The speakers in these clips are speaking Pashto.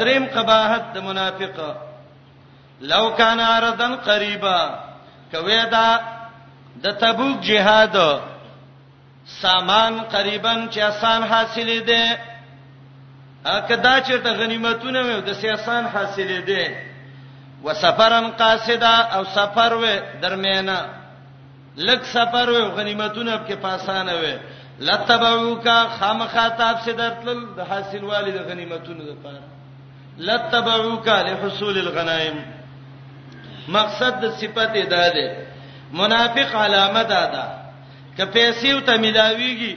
دریم قباحت د منافق لو کان اردن قریبا کوي دا د تبوک جهاد سامان قریبا چې آسان حاصلې ده اګه دا چې ته غنیمتونه مې د سیاسان حاصلې ده وسفرن قاصدا او سفر و درمیانه لک سفر او غنیمتونه په کې پاسانه وي لتبعوکا خامخا تاب سي درتل د حاصل والي د غنیمتونو لپاره لتبعوکا لحصول الغنائم مقصد د صفت ادا ده منافق علامه ده ده که پیسې او ته ملاويږي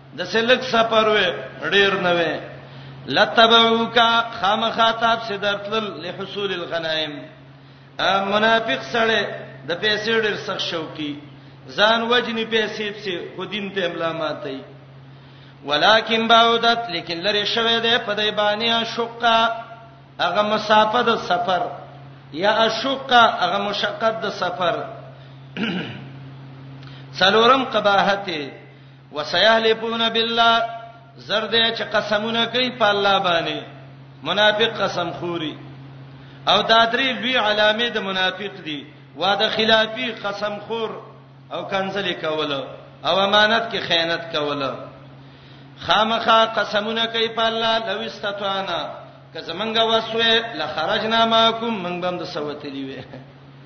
د سلک سفر وې ډیر نه وې لتبعوک خامخاتاب سي درتل لحصول الغنائم منافق سره د پیسې ډیر سخت شوقي ځان وجنی پیسې پسې خو دین ته املا ماتي ولکن باودت لیکن لری شوه ده په دای باندې شقه هغه مسافه د سفر یا اشقه هغه مشقت د سفر څلورم قباحت وسيحلفون بالله زر دې چې قسمونه کوي په الله باندې منافق قسم خوري او دا درې لوی علامه د منافق دي واده خلافي قسم خور او کنزل کوله او امانت کې خیانت کوله خامخا قسمونه کوي په الله لو استطعنا که زمنګ وسوي لخرجنا ماکم من بم د سوتلی وي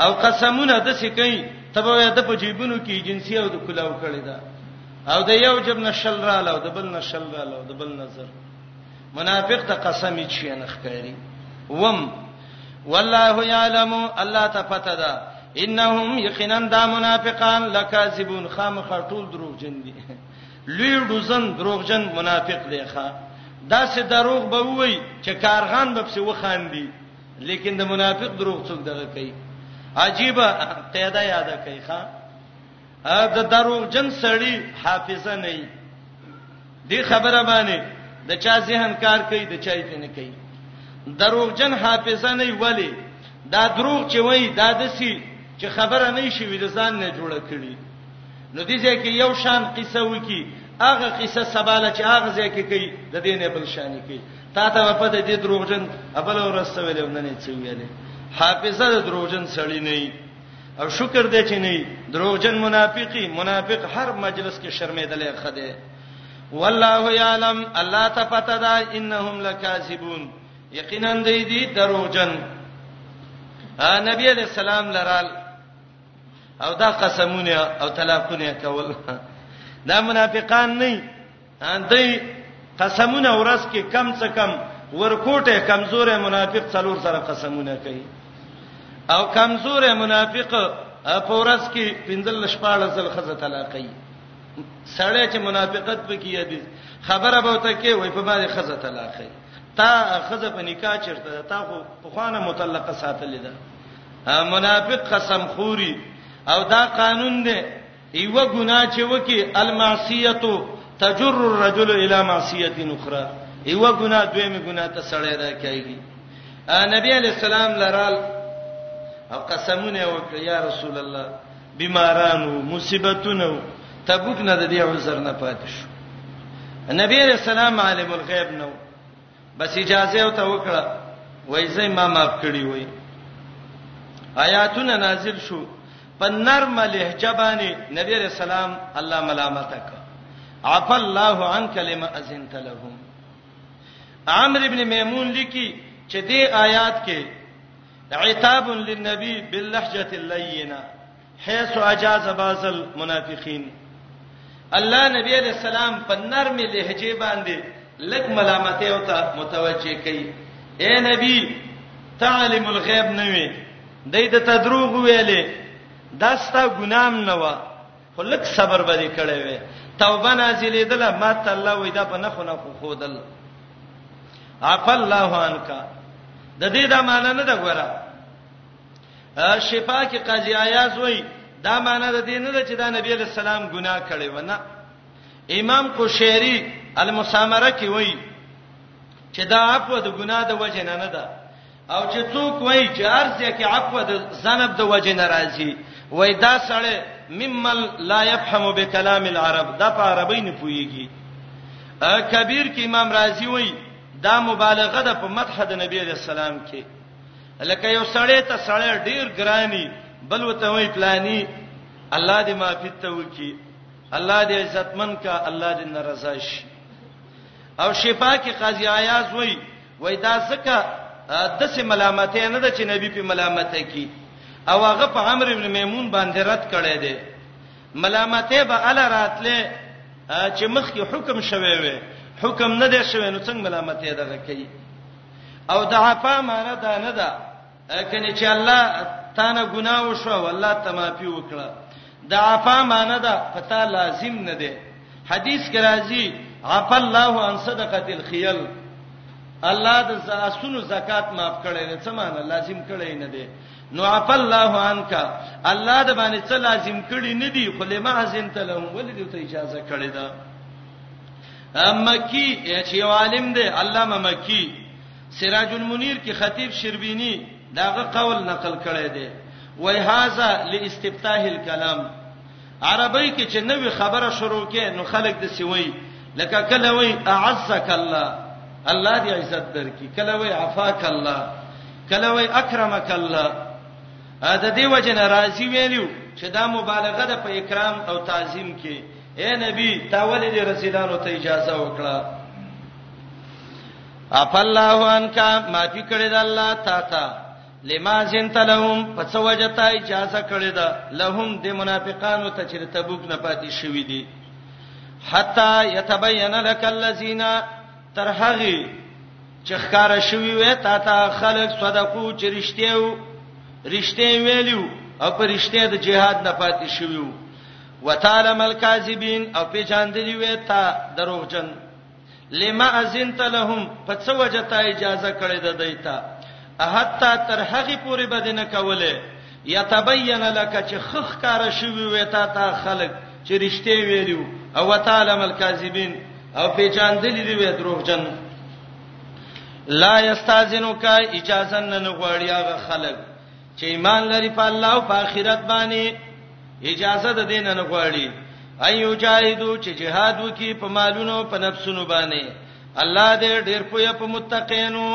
او قسمونه د څه کوي تبه د په جیبونو کې جنسي او د کلاو کړی دا او د یو جب نشل را لاو د بل نشل را لاو د بل نظر منافق ته قسم یې شي نه ښکاری وم والله یعلم الله ته پته ده انهم یقینا دا منافقان لکاذبون خامخ ټول دروغ جن دي لوی دوزن دروغ جن منافق دی ښا دا سه دروغ به وای چې کارغان به په وخاندي لیکن د منافق دروغ څوک دغه کوي عجیب قاعده یاد کوي ښا د دروغ جن سړی حافظه نه وي دی خبره باندې د چا ذهن کار کوي د چا یې نه کوي دروغ جن حافظه نه ویلي دا دروغ چې وای دا دسی چې خبره نه شي ویل ځان نه جوړه کړي نو دې ځکه یو شان قصه وکي هغه قصه سباله چې هغه ځکه کوي د دې نه بل شان کوي تا ته په دې دې دروغجن ابل ورسته ویلې وننې څه ویلې حافظه د دروغجن سړی نه او شکر دې چې نه دروغجن منافقی منافق هر مجلس کې شرمېدلې خده والله یعلم الله ته پته ده انهم لکاذبون یقینا دې دې دروغجن نبی علیہ السلام لرال او دا قسمونه او طلاقونه کول دا منافقان نه اندې قسمونه ورس کې کم څه کم ورکوټه کمزورې منافق څلور سره قسمونه کوي او کمزورې منافق په ورس کې پندل شپاله زل خزه طلاقي سړی چې منافقت پکې یادي خبره به وته کې وای په باندې خزه طلاقي تا خزه په نکاح چرته تا خو په خوانه متعلقه ساتلې ده منافق قسم خوري او دا قانون دی یو ګناه چې وکي المعصیتو تجر الرجل الى معصیه اخرى یو ګناه دویمه ګناه ته سړی راکایږي نبی علی السلام لرال او قسمونه وکړ یا رسول الله بیمارانو مصیبتونو تبوک نه د دې عذر نه پاتې شو نبی علی السلام عالم الغیب نو بس اجازه او ته وکړه وای زې ما معاف کړی وای آیاتونه نازل شو په نرم لهجه باندې نبی رسول الله الله ملامت ک عف الله عنك لما اذنت لهم عمرو ابن میمون لیکي چې دې آیات کې عتاب للنبي باللهجه اللينه حيث اجاز بعض المنافقين الله نبی علیہ السلام په نرمه لهجه باندې لک ملامتې او ته متوجه کړي اے نبی تعلم الغیب نه وي دای ته تدروغ ویلې داستا ګنام نه و خو لک صبر باندې کړي وي توبه نازلې دله ما ته الله وې دا په نخو نخو خودل عف الله عنک د دې دا معنی نه دا غواړه شفا کې قاضي عیاض وای دا معنی د دې نه ده چې دا نبی له سلام ګناه کړي ونه امام قشيري المسامره کې وای چې دا عفو د ګناه د وجه نه نه ده او چې څوک وای چې ارزه کې عفو د ذنب د وجه نه راځي وای دا سړی ممل لا يفهم بكلام العرب دا په عربی نه پويږي کبیر کې امام رازی وای دا مبالغه ده په مدح د نبی رسول الله کې لکه یو سړی ته سړی ډیر ګرانی بل وته وی پلانی الله دې معافی ته وکي الله دې عزتمن کا الله دې ناراضه شي او شفا کې قاضي عیاض وای وای دا زکه د سه ملامتې نه د چې نبی په ملامتې کی او هغه په امر ابن میمون باندې رد کړي دي ملامتې به ال راتله چې مخکې حکم شوه وي حکم نه دی شوه نو څنګه ملامتې دغه کوي او د عفا معنی دا نه ده کني چې الله تانه ګناه وشو والله ته معافي وکړه د عفا معنی ده پتا لازم نه ده حدیث کې راځي عفا الله عن صدقه الخيل الله د زاسونو زکات معاف کړي نه څه معنی لازم کړي نه ده نو عفا الله عنك الله د باندې څه لازم کړي نه دي خو لما ازنت لهم ولې ته اجازه کړې ده مکی چې عالم دی علامه مکی سراج المنیر کې خطیب شربینی داغه قول نقل کړی دی وای هاذا لاستفتاح الكلام عربی کې چې نوې خبره شروع کې نو خلک د سیوي لکه کله وای اعزک الله الله دې عزت درکې کله وای عفاک الله کله وای اکرمک الله دا دې وجه ناراضي ویلو چې دا مبالغه ده په اکرام او تعظیم کې اے نبی تا ولې دې رسیدانو ته اجازه وکړه اپ الله انکا معافی کړی د الله تا ته لما زنت لهم پس وجتا اجازه کړی دا لهم د منافقانو ته چې تبوک نه پاتې شوی دي حتا یتبین لك الذین ترحغی چې ښکارا شوی وې تا ته خلق صدقو چې رښتیو رښتې ویلیو او پر رښتې د جهاد نه پاتې شویو وتعلم الكاذبين او په جان دی وی تا دروغجن لما اذنت لهم په څه وجه ته اجازه کړې ده دیتا حتا تر هغه پورې بدنه کوله یتبین لک چې خخ کار شوی وی تا تا خلق چې رښتې ویلو او تعالی مل کاذبین او په جان دي دی وی دروغجن لا یستاذنک اجازه نه غواړي هغه خلق چې ایمان لري په الله او په آخرت باندې اجازه ده دین نه غواړي ايو جاهدو چې جهاد وکي په مالونو په نفسونو باندې الله دې ډېر پوهه په متقینو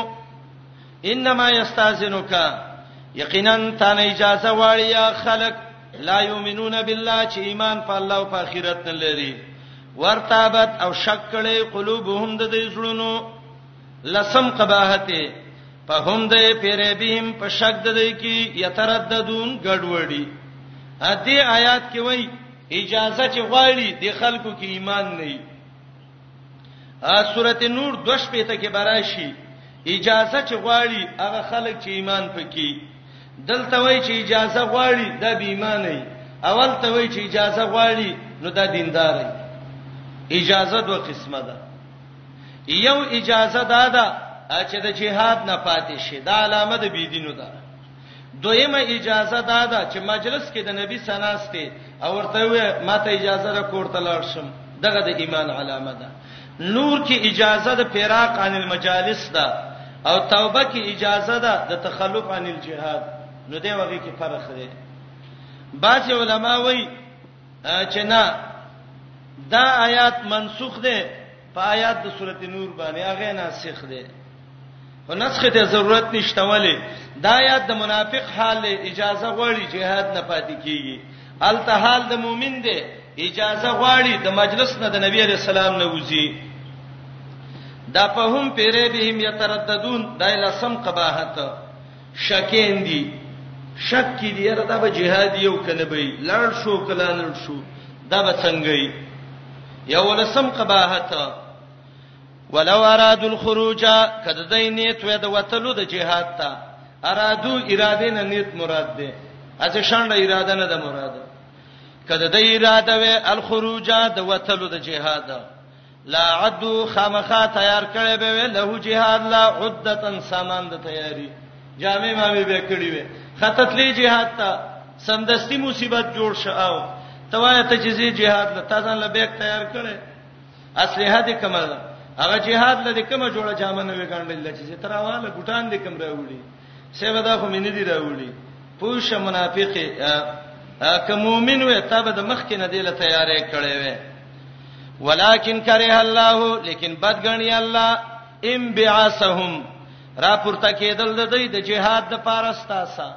انما یستاذنک یقینا تانه اجازه واړی یا خلق لا یؤمنون بالله چې ایمان په الله او په آخرت نه لري ورتابت او شک کړي قلوبهم د دې زړونو لسم قباحت په هم د پیربیم په شک د دی کی یترددون ګډوډي ا دې آیات کې وای اجازه چې غواړي د خلکو کې ایمان نه وي ا سورته نور دوش پته کې براشي اجازه چې غواړي هغه خلک چې ایمان پکې دلته وای چې اجازه غواړي د بې ایمان نه اول ته وای چې اجازه غواړي نو دا دیندار اجازه دوه قسمه ده یو اجازه دا ده چې د جهاد نه پاتې شي دا علامه د بيدینو ده دویمه اجازه دا ده چې مجلس کې د نبی سناسته او ورته وې ماته اجازه را کوړته لاړ شم دغه د ایمان علامه ده نور کې اجازه د فراق عن المجالس ده او توبه کې اجازه ده د تخلف عن الجهاد نو دی وږي کې فرق دی بعض علما وایي چې نه دا آیات منسوخ دي په آیات د سورته نور باندې هغه ناسخ دي او نسخ ته ضرورت نشته ولی دا آیات د منافق حال اجازه غواړي جهاد نه پاتې کیږي الته حال د مؤمن دی اجازه غواړي د مجلس نه د نبی علی السلام نه وځي دا په هم پیره بهم یترددون دایله سم قباحت شکین دی شک کی دی یاره دا به جهاد یو کنه به لړ شو کله لړ شو دا به څنګه ای یا ولسم قباحت ولو ارادو الخروج کده دای نیت وې د وتلو د جهاد ته ارادو اراده نه نیت مراد ده از شاند اراده نه ده مراد کده د اراده وې الخروج د وتلو د جهاد لا عدو خامخا تیار کړي به وي له جهاد لا عدتن سامان د تیاری جامع مامي به کړی وي خطتلی جهاد ته سمدستی مصیبت جوړ شاو توای ته چې زی جهاد له تاسو له بیگ تیار کړي اصله دې کمه هغه جهاد له دې کمه جوړه جامه نه وګڼل چې تراواله ګټان دې کم راوړي سیبه دا خو مې نه دی راوړي پوښه منافق که مؤمن وې تابه د مخ کې نه دی له تیارې کړې وې ولکن کرے الله لیکن بدګنی الله ام بعثهم را پورته کېدل د دې د جهاد د پارستا سره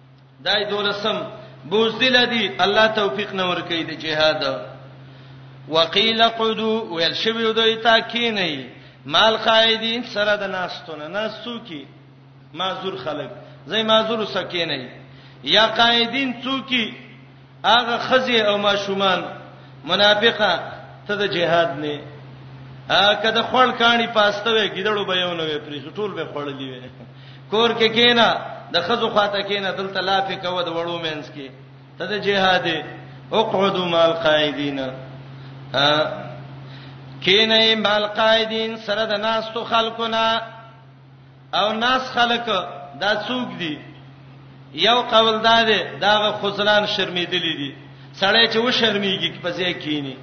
دای دولسم بوزدل دی الله توفیق نور کوي د جهاد وقیل قدو ویل شوی دوی تا کی نه مال قائدین سره د ناستونه ناسو کی معذور خلک زې معذور سکینه یا قائدین څوکي هغه خزي او ماشومان منافقه ته د جهاد نه اګه د خړل کانی پاسته وي ګیدړو به یو نه وي پرې ټول به خړلې وي کور کې کینا د خزو خاطه کینا دلته لافه کوه د وړو مینس کې ته د جهاد اقعدوا مع القائدین کینې مال قائدین سره د ناس تو خلقنا او ناس خلک دا څوک دي یو قول دا دی داغه خزلان شرمیدلی دي سړی چې و شرمیږي په ځای کینی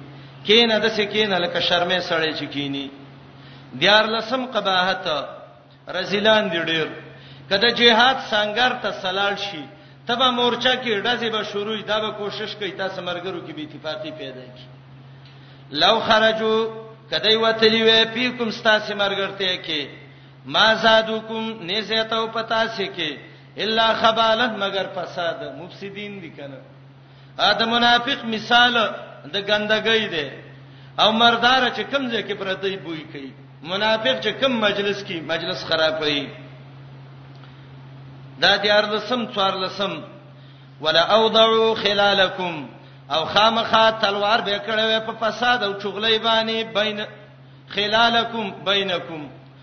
کینه د څه کینه لکه شرمې سړی چې کینی دیار لسم قباحت رزلان دی ډیر کله جهاد سنگر ته سلال شي ته به مورچه کې ډزې به شروع دا به کوشش کوي تاسو مرګرو کې به اتفاقی پیدا کی لو خرجو کدی وتلی وې پیکم ستاسو مرګرته کې ما زادوکم نزیتو پتا سي کې الا خبالن مگر فساد مفسدین دي کنه ا د منافق مثال د ګندګۍ دی او مردار چې کم ځای کې پرته دی بوی کوي منافق چې کم مجلس کې مجلس خرابوي دا د ارلسم څوارلسم ولا اوضعوا خلالکم او خامخا تلوار به کړو په فساد او چغلې باندې بین خلالکم بینکم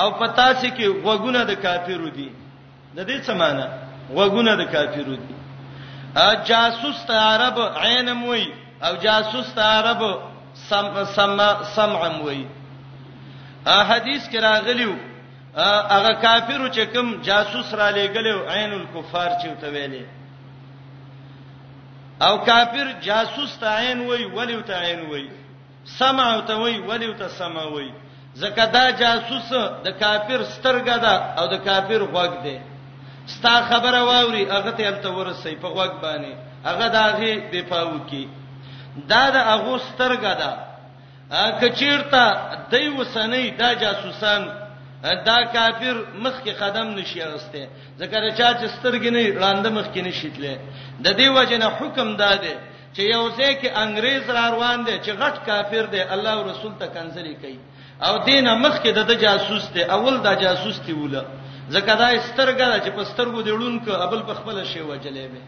او پتا سي کې غوګونه د کافرو دي د دې څه معنی غوګونه د کافرو دي ا جاسوس ته عرب عینم وای او جاسوس ته عرب سم سم سمعم وای ا حدیث کې راغلیو هغه کافرو چې کوم جاسوس را لېګلو عین الکفار چې ته ویلې او کافر جاسوس ته عین وای ولی ته عین وای سمع ته وای ولی ته سمع وای زکه دا جاسوس د کافر سترګه ده او د کافر غوږ ده ستا خبره واوري هغه ته انت ورسې په غوږ باندې هغه داغه بے پاو کی دا د هغه سترګه ده کچیرته دای وسنې دا جاسوسان دا کافر مخ کې قدم نشي غسته ځکه چې سترګې نه لاندې مخ کې نشیتله د دې وجنه حکم داده چې یو ځای کې انګريز را روان دي چې غټ کافر دی الله او رسول ته کنځلې کوي او دینه مخ کې د جاسوس دی اول دا جاسوس دی وله ځکه دا سترګه چې په سترګو دی ړون ک ابل په خپل شی وجلې به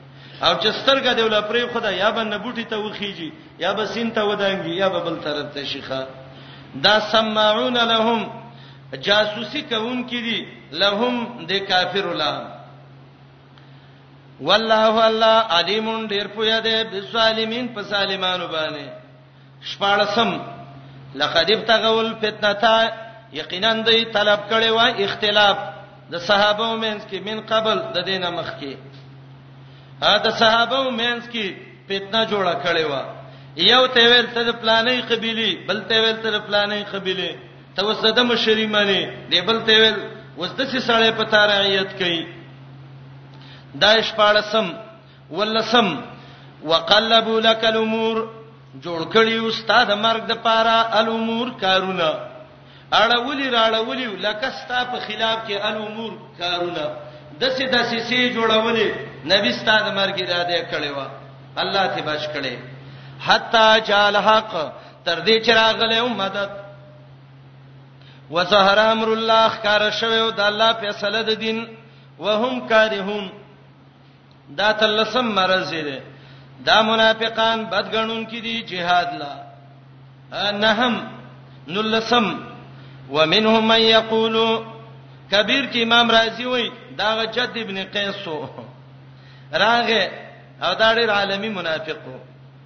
او چې سترګه دی ولا پرې خدا یا به نبوټي ته وخیږي یا به سین ته ودانګي یا به بل طرف ته شيخه دا سمعون لهم جاسوسي کوون کې دي لهم د کافر لهم والله الله علیم ډیر پویا دی بالظالمین په ظالمانو باندې شپارسم لقد ابتغوا الفتنه یقینا دوی طلب کړي وا اختلاف د صحابه ومنس کې من قبل د دینه مخ کې ا د صحابه ومنس کې فتنه جوړه کړي وا یو ته ویل ته د پلانې قبيله بل ته ویل ته د پلانې قبيله ته اوس د مشری معنی دی بل ته ویل اوس د څه سړی په تارعیت کوي دایش پاړسم ولسم وقلبوا لك الامور جوړ کړی استاد مرګ د پاره الامور کارونه اړولی راړولی لکه ستا په خلاف کې الامور کارونه دسه دسه سي جوړولې نبی ستاد مرګ اراده کړې و الله ته بچ کړې حتا جال حق تر دې چې راغله او مدد وظهر امر الله کار شوی او د الله فیصله د دین وهم کارهون دا تلسم مرز دی دا منافقان بدګنون کې دي جهاد لا نهم نلسم ومنهم من یقول کبیر کې امام رازی وای دا جد ابن قیس راغه او دا ډېر عالمی منافق وو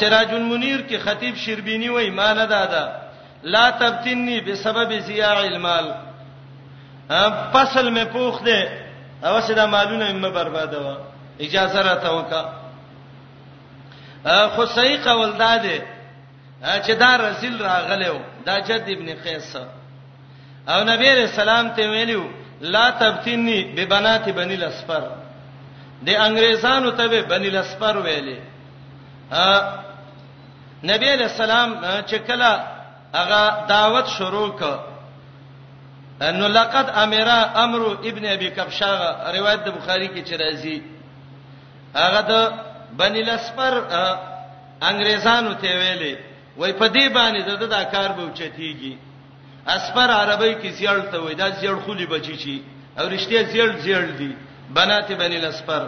سراج المنیر کې خطیب شربینی وای ما نه دادا لا تبتنی بسبب ضیاع المال فصل مې پوخ دی او سدا مالونه مې برباد و اجازه را ته وکا خو صحیح قول داده چې دا رسول راغلو دا جد ابن قیس او نبی علیہ السلام ته ویلو لا تبتنی ببنات بنی الاسفر د انګریزانو ته به بنی الاسفر ویلې نبی علیہ السلام چې کله هغه دعوت شروع ک انه لقد امرا امر ابن ابي كبشه روایت د بخاری کې چې راځي هغه د بنی الاسفر انګریزانو ته ویلې وای په دې باندې زده دا کار به چتیږي اسپر عربی کې زیړ ته وای دا زیړ خولي بچی چی او رښتیا زیړ زیړ دی بنات بنی الاسپر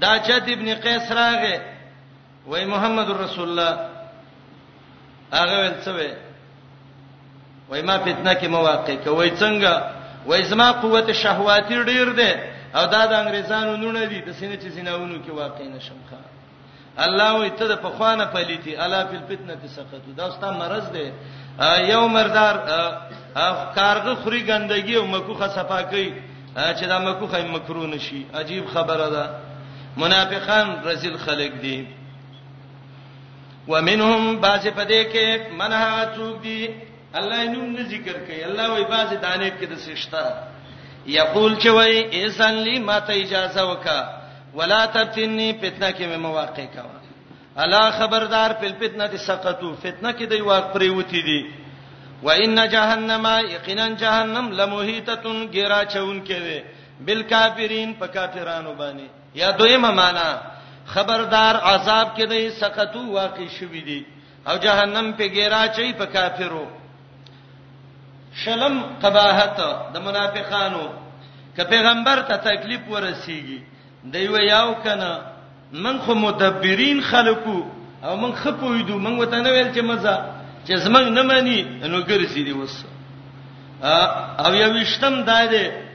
دا چت ابن قیس راغه وای محمد رسول الله هغه ول څه وای وای ما فتنه کې مواقع کوي څنګه وای زما قوت شهواتی ډیر دی او دا د انګریزانو نونه دي د سینې چې سیناونو کې واقع نشم ښه الله وي ته د پخوانه پلیتی الا فی الفتنه سقط دا ستا مرز دی یو مردار کارغه خوري ګندګي او مکوخه صفا کوي چې دا مکوخه مکرو نشي عجیب خبره ده منافقان رزل خلق دي ومنهم باز پدې کې منها څوک دي الله نوم نه ذکر کوي الله وای باز دانه کې د سشتہ یقول چې وای ایسان لی ماته اجازه وکړه ولا تفتنی فتنه کې مې مواقع کاوه الا خبردار په فتنه دي سقطو فتنه کې دی واق پرې وتی دي و ان جهنم یقینا جهنم لمحیتتن غیرا چون کې وي بالکافرین په کافرانو باندې یا دویمه معنا خبردار عذاب کې دی سقطو واقع شوی دی او جهنم په ګیرا چي په کافرو شلم قباحت د منافقانو ک پیغمبر ته تکلیف ورسیږي دی و یاو کنه من خو مدبرین خلقو او من خپویدو من وته نه ویل چې مزه چې زمنګ نه مانی نو ګرځي دی وس او یوشتم دا دی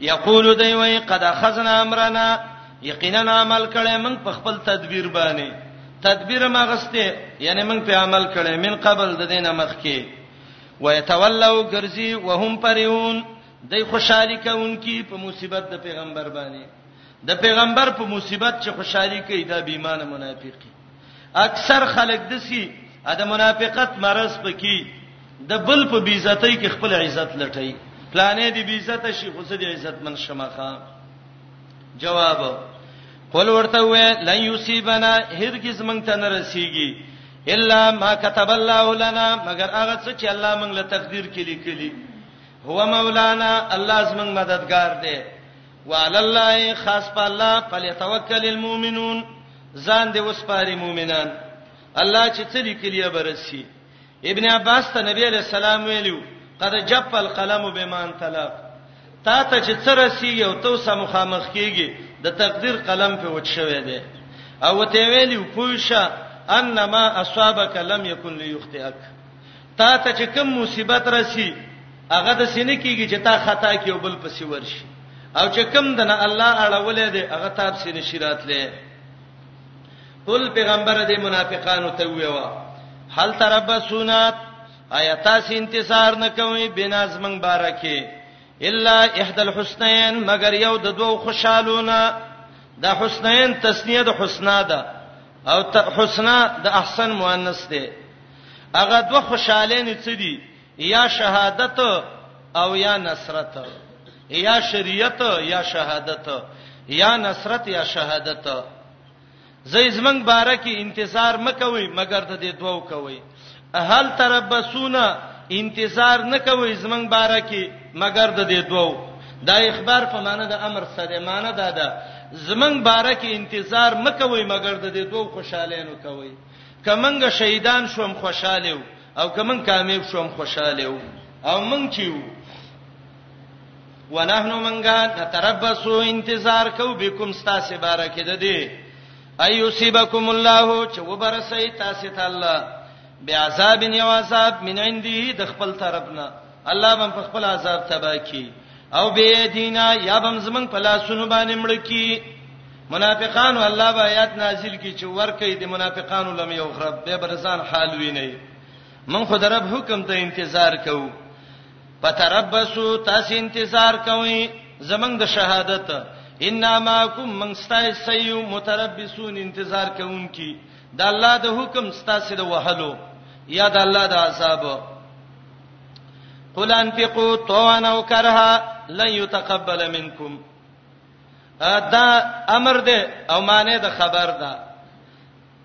یقول دی وای قد خزنا امرنا یقینا عمل کړي موږ په خپل تدبیر باندې تدبیر ما غسته یعنی موږ په عمل کړي من قبل د دینه مخ کې ويتولوا غرزي وهم پريون دای خوشحالي کوونکی په مصیبت د پیغمبر باندې د پیغمبر په مصیبت چې خوشحالي کوي دا بې ایمان منافقي اکثر خلک دسی د منافقت مرز پکې د بل په بیزتۍ کې خپل عزت لټي پلانې دی بیزته شي خو سدي عزت من شمخه جواب قول ورته وې لن یصيبنا هرگز مونږ ته نه رسیږي الا ما كتب الله لنا مگر هغه څه چې الله مونږ له تقدیر کې لیکلي هو مولانا الله زمونږ مددگار دی وعلى الله خاص په الله فليتوکل المؤمنون ځان دې وسپاري مؤمنان الله چې څه لیکلی برسي ابن عباس ته نبی عليه السلام ویلو قد جف القلم بما انطلق تا ته چې څه رسی او تو سم مخامخ کیږي د تقدیر قلم په وچ شوی دی او ته ویلو پوښه انما اصابک لم یکن لیخطئک تا ته چې کوم مصیبت رسی هغه د سینې کیږي چې تا خطا کې او بل پسې ورشي او چې کوم دنه الله اړولې دی هغه تاب سینې شرات لې قل پیغمبر دې منافقانو ته ویوا هل تربسونات آیات تاسو انتظار نکوي بنا زمنګ بارکه الا احد الحسنین مگر یو د دوو خوشالونه د حسنین تسنیه د حسنا ده او حسنا د احسن مؤنث ده هغه دوه خوشحالېنې څه دي؟ یا شهادت او یا نصرت. یا شریعت یا شهادت. یا نصرت یا شهادت. زې زمنګ باره کې انتظار مکوي مګر د دې دوو کوي. هل تربسونا انتظار نکوي زمنګ باره کې مګر د دې دوو. دا اخبار په معنی د امر سره معنی دا ده زمنګ باره کې انتظار مکوي مګر د دې دوو خوشحالینو کوي. که موږ شهیدان شو هم خوشاله یو او که موږ کامیاب شو هم خوشاله یو او موږ چې یو ونحنو منګه نتربسو انتظار کو بكم ستاسو بارکه ده دي ايوسيبكم الله چې وبرسي تاسو ته الله بعذاب یو عذاب من عنده د خپل طرفنا الله بم په خپل عذاب تبا کی او بی دینا یا بم زمون په لاسونو باندې مړ کی منافقانو الله با آیات نازل کی چې ورکه دي منافقانو لم یو خراب به برسان حال ویني من خو درب حکم ته انتظار کوو پتربسو تاسو انتظار کوئ زمنګ د شهادت انما کوم من ستای سیو متربسون انتظار کوونکی د الله د حکم ستاسو د وهلو یا د الله د عذاب قل انفقوا طوعا او کرها لن يتقبل منكم دا امر ده او معنی ده خبر ده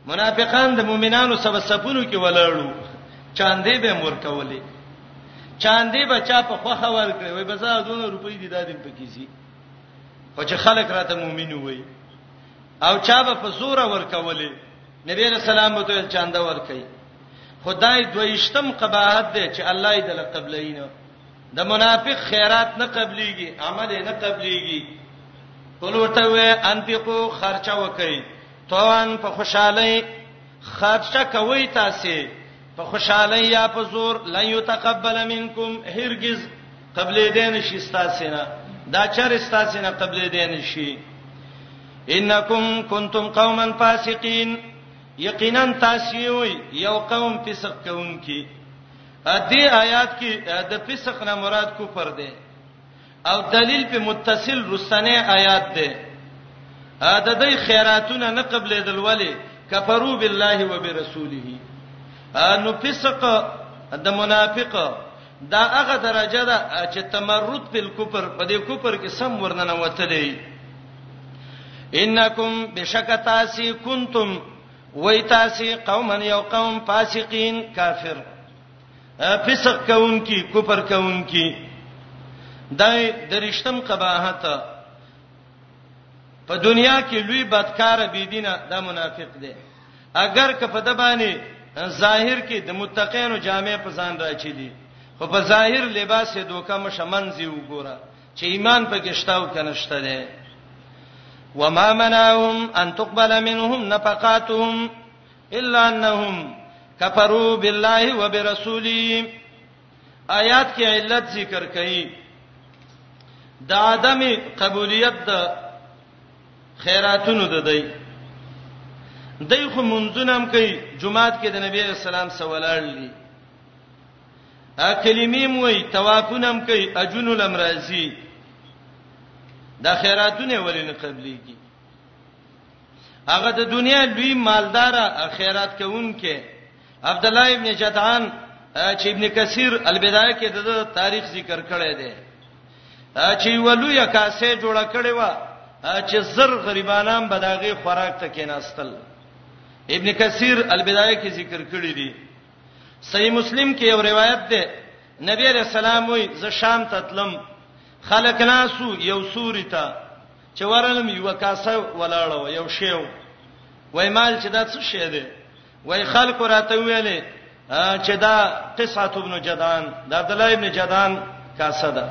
منافقان د مؤمنانو سبب سپونو کې ولاړو چاندې به مور کولې چاندې بچا په خوخه ورکړې وای بزا دونه روپۍ دي دادم پکې سي خو چې خلک راته مؤمن وي او چا به په زور ورکولې نبی رسول الله ته چاند ورکړي خدای دویشتم قباحت دی چې الله یې دل قبلینو د منافق خیرات نه قبليږي عمل یې نه قبليږي قلوته و انفقو خرچه وکي توان په خوشحالي خرچه کوي تاسو په خوشحالي یا په زور لن يتقبل منکم هرگز قبل دین شي تاسو نه دا چر تاسو نه قبل دین شي انکم کنتم قوما فاسقین یقینا تاسو یوي یو قوم فسق کوونکی ا دې آیات کې د فسق نه مراد کفر دی او دلیل په متصل رسنه آیات دی ا د دې خیراتونه نه قبلې دلولې کفرو بالله وبرسوله نو فسق د منافق دا هغه درجه ده چې تمرد په کفر په دې کفر کې سم ورننه وتلې انکم بشکتاسی کنتم وای تاسو قومن یو قوم فاسقین کافر فسق کون کی کفر کون کی دای درشتم قباحت په دنیا کې لوی بدکار بی دینه دا منافق دی اگر که په د باندې ظاهر کې د متقینو جامع په ځان راچي دي خو په ظاهر لباس یې دوکه مشمنځي وګوره چې ایمان پکې شتاو کنه شته دی وما منعهم ان تقبل منهم نفقاتهم الا انهم کفروا بالله وبرسوله آیات کې علت ذکر کړي د عدم قبولیت د خیراتونو د دی دای خو منځونم کوي جمعات کې د نبی رسول الله سوالړلی ا کلمې موي توافونم کوي اجن الامرازي د خیراتونه ولین قبلي کی هغه د دنیا لوی مالدار خیرات کوونکې عبد الله ابن جدعان چې ابن کثیر البدایه کې د تاریخ ذکر کړی دی چې ولویا کاسه جوړ کړي و چې زر غریبانان بداغي خوراک ته کېناستل ابن کثیر البدایه کې ذکر کړی دی صحیح مسلم کې یو روایت ده نبی علیہ السلام وی ز شام ته تلم خلق ناسو یو سوري ته چې ورلم یو کاسه ولاړو یو شیو وای مال چې دا څه شی دی وای خلق راته ویلې چې دا قصه ابن جدان د عبد الله ابن جدان کاسه ده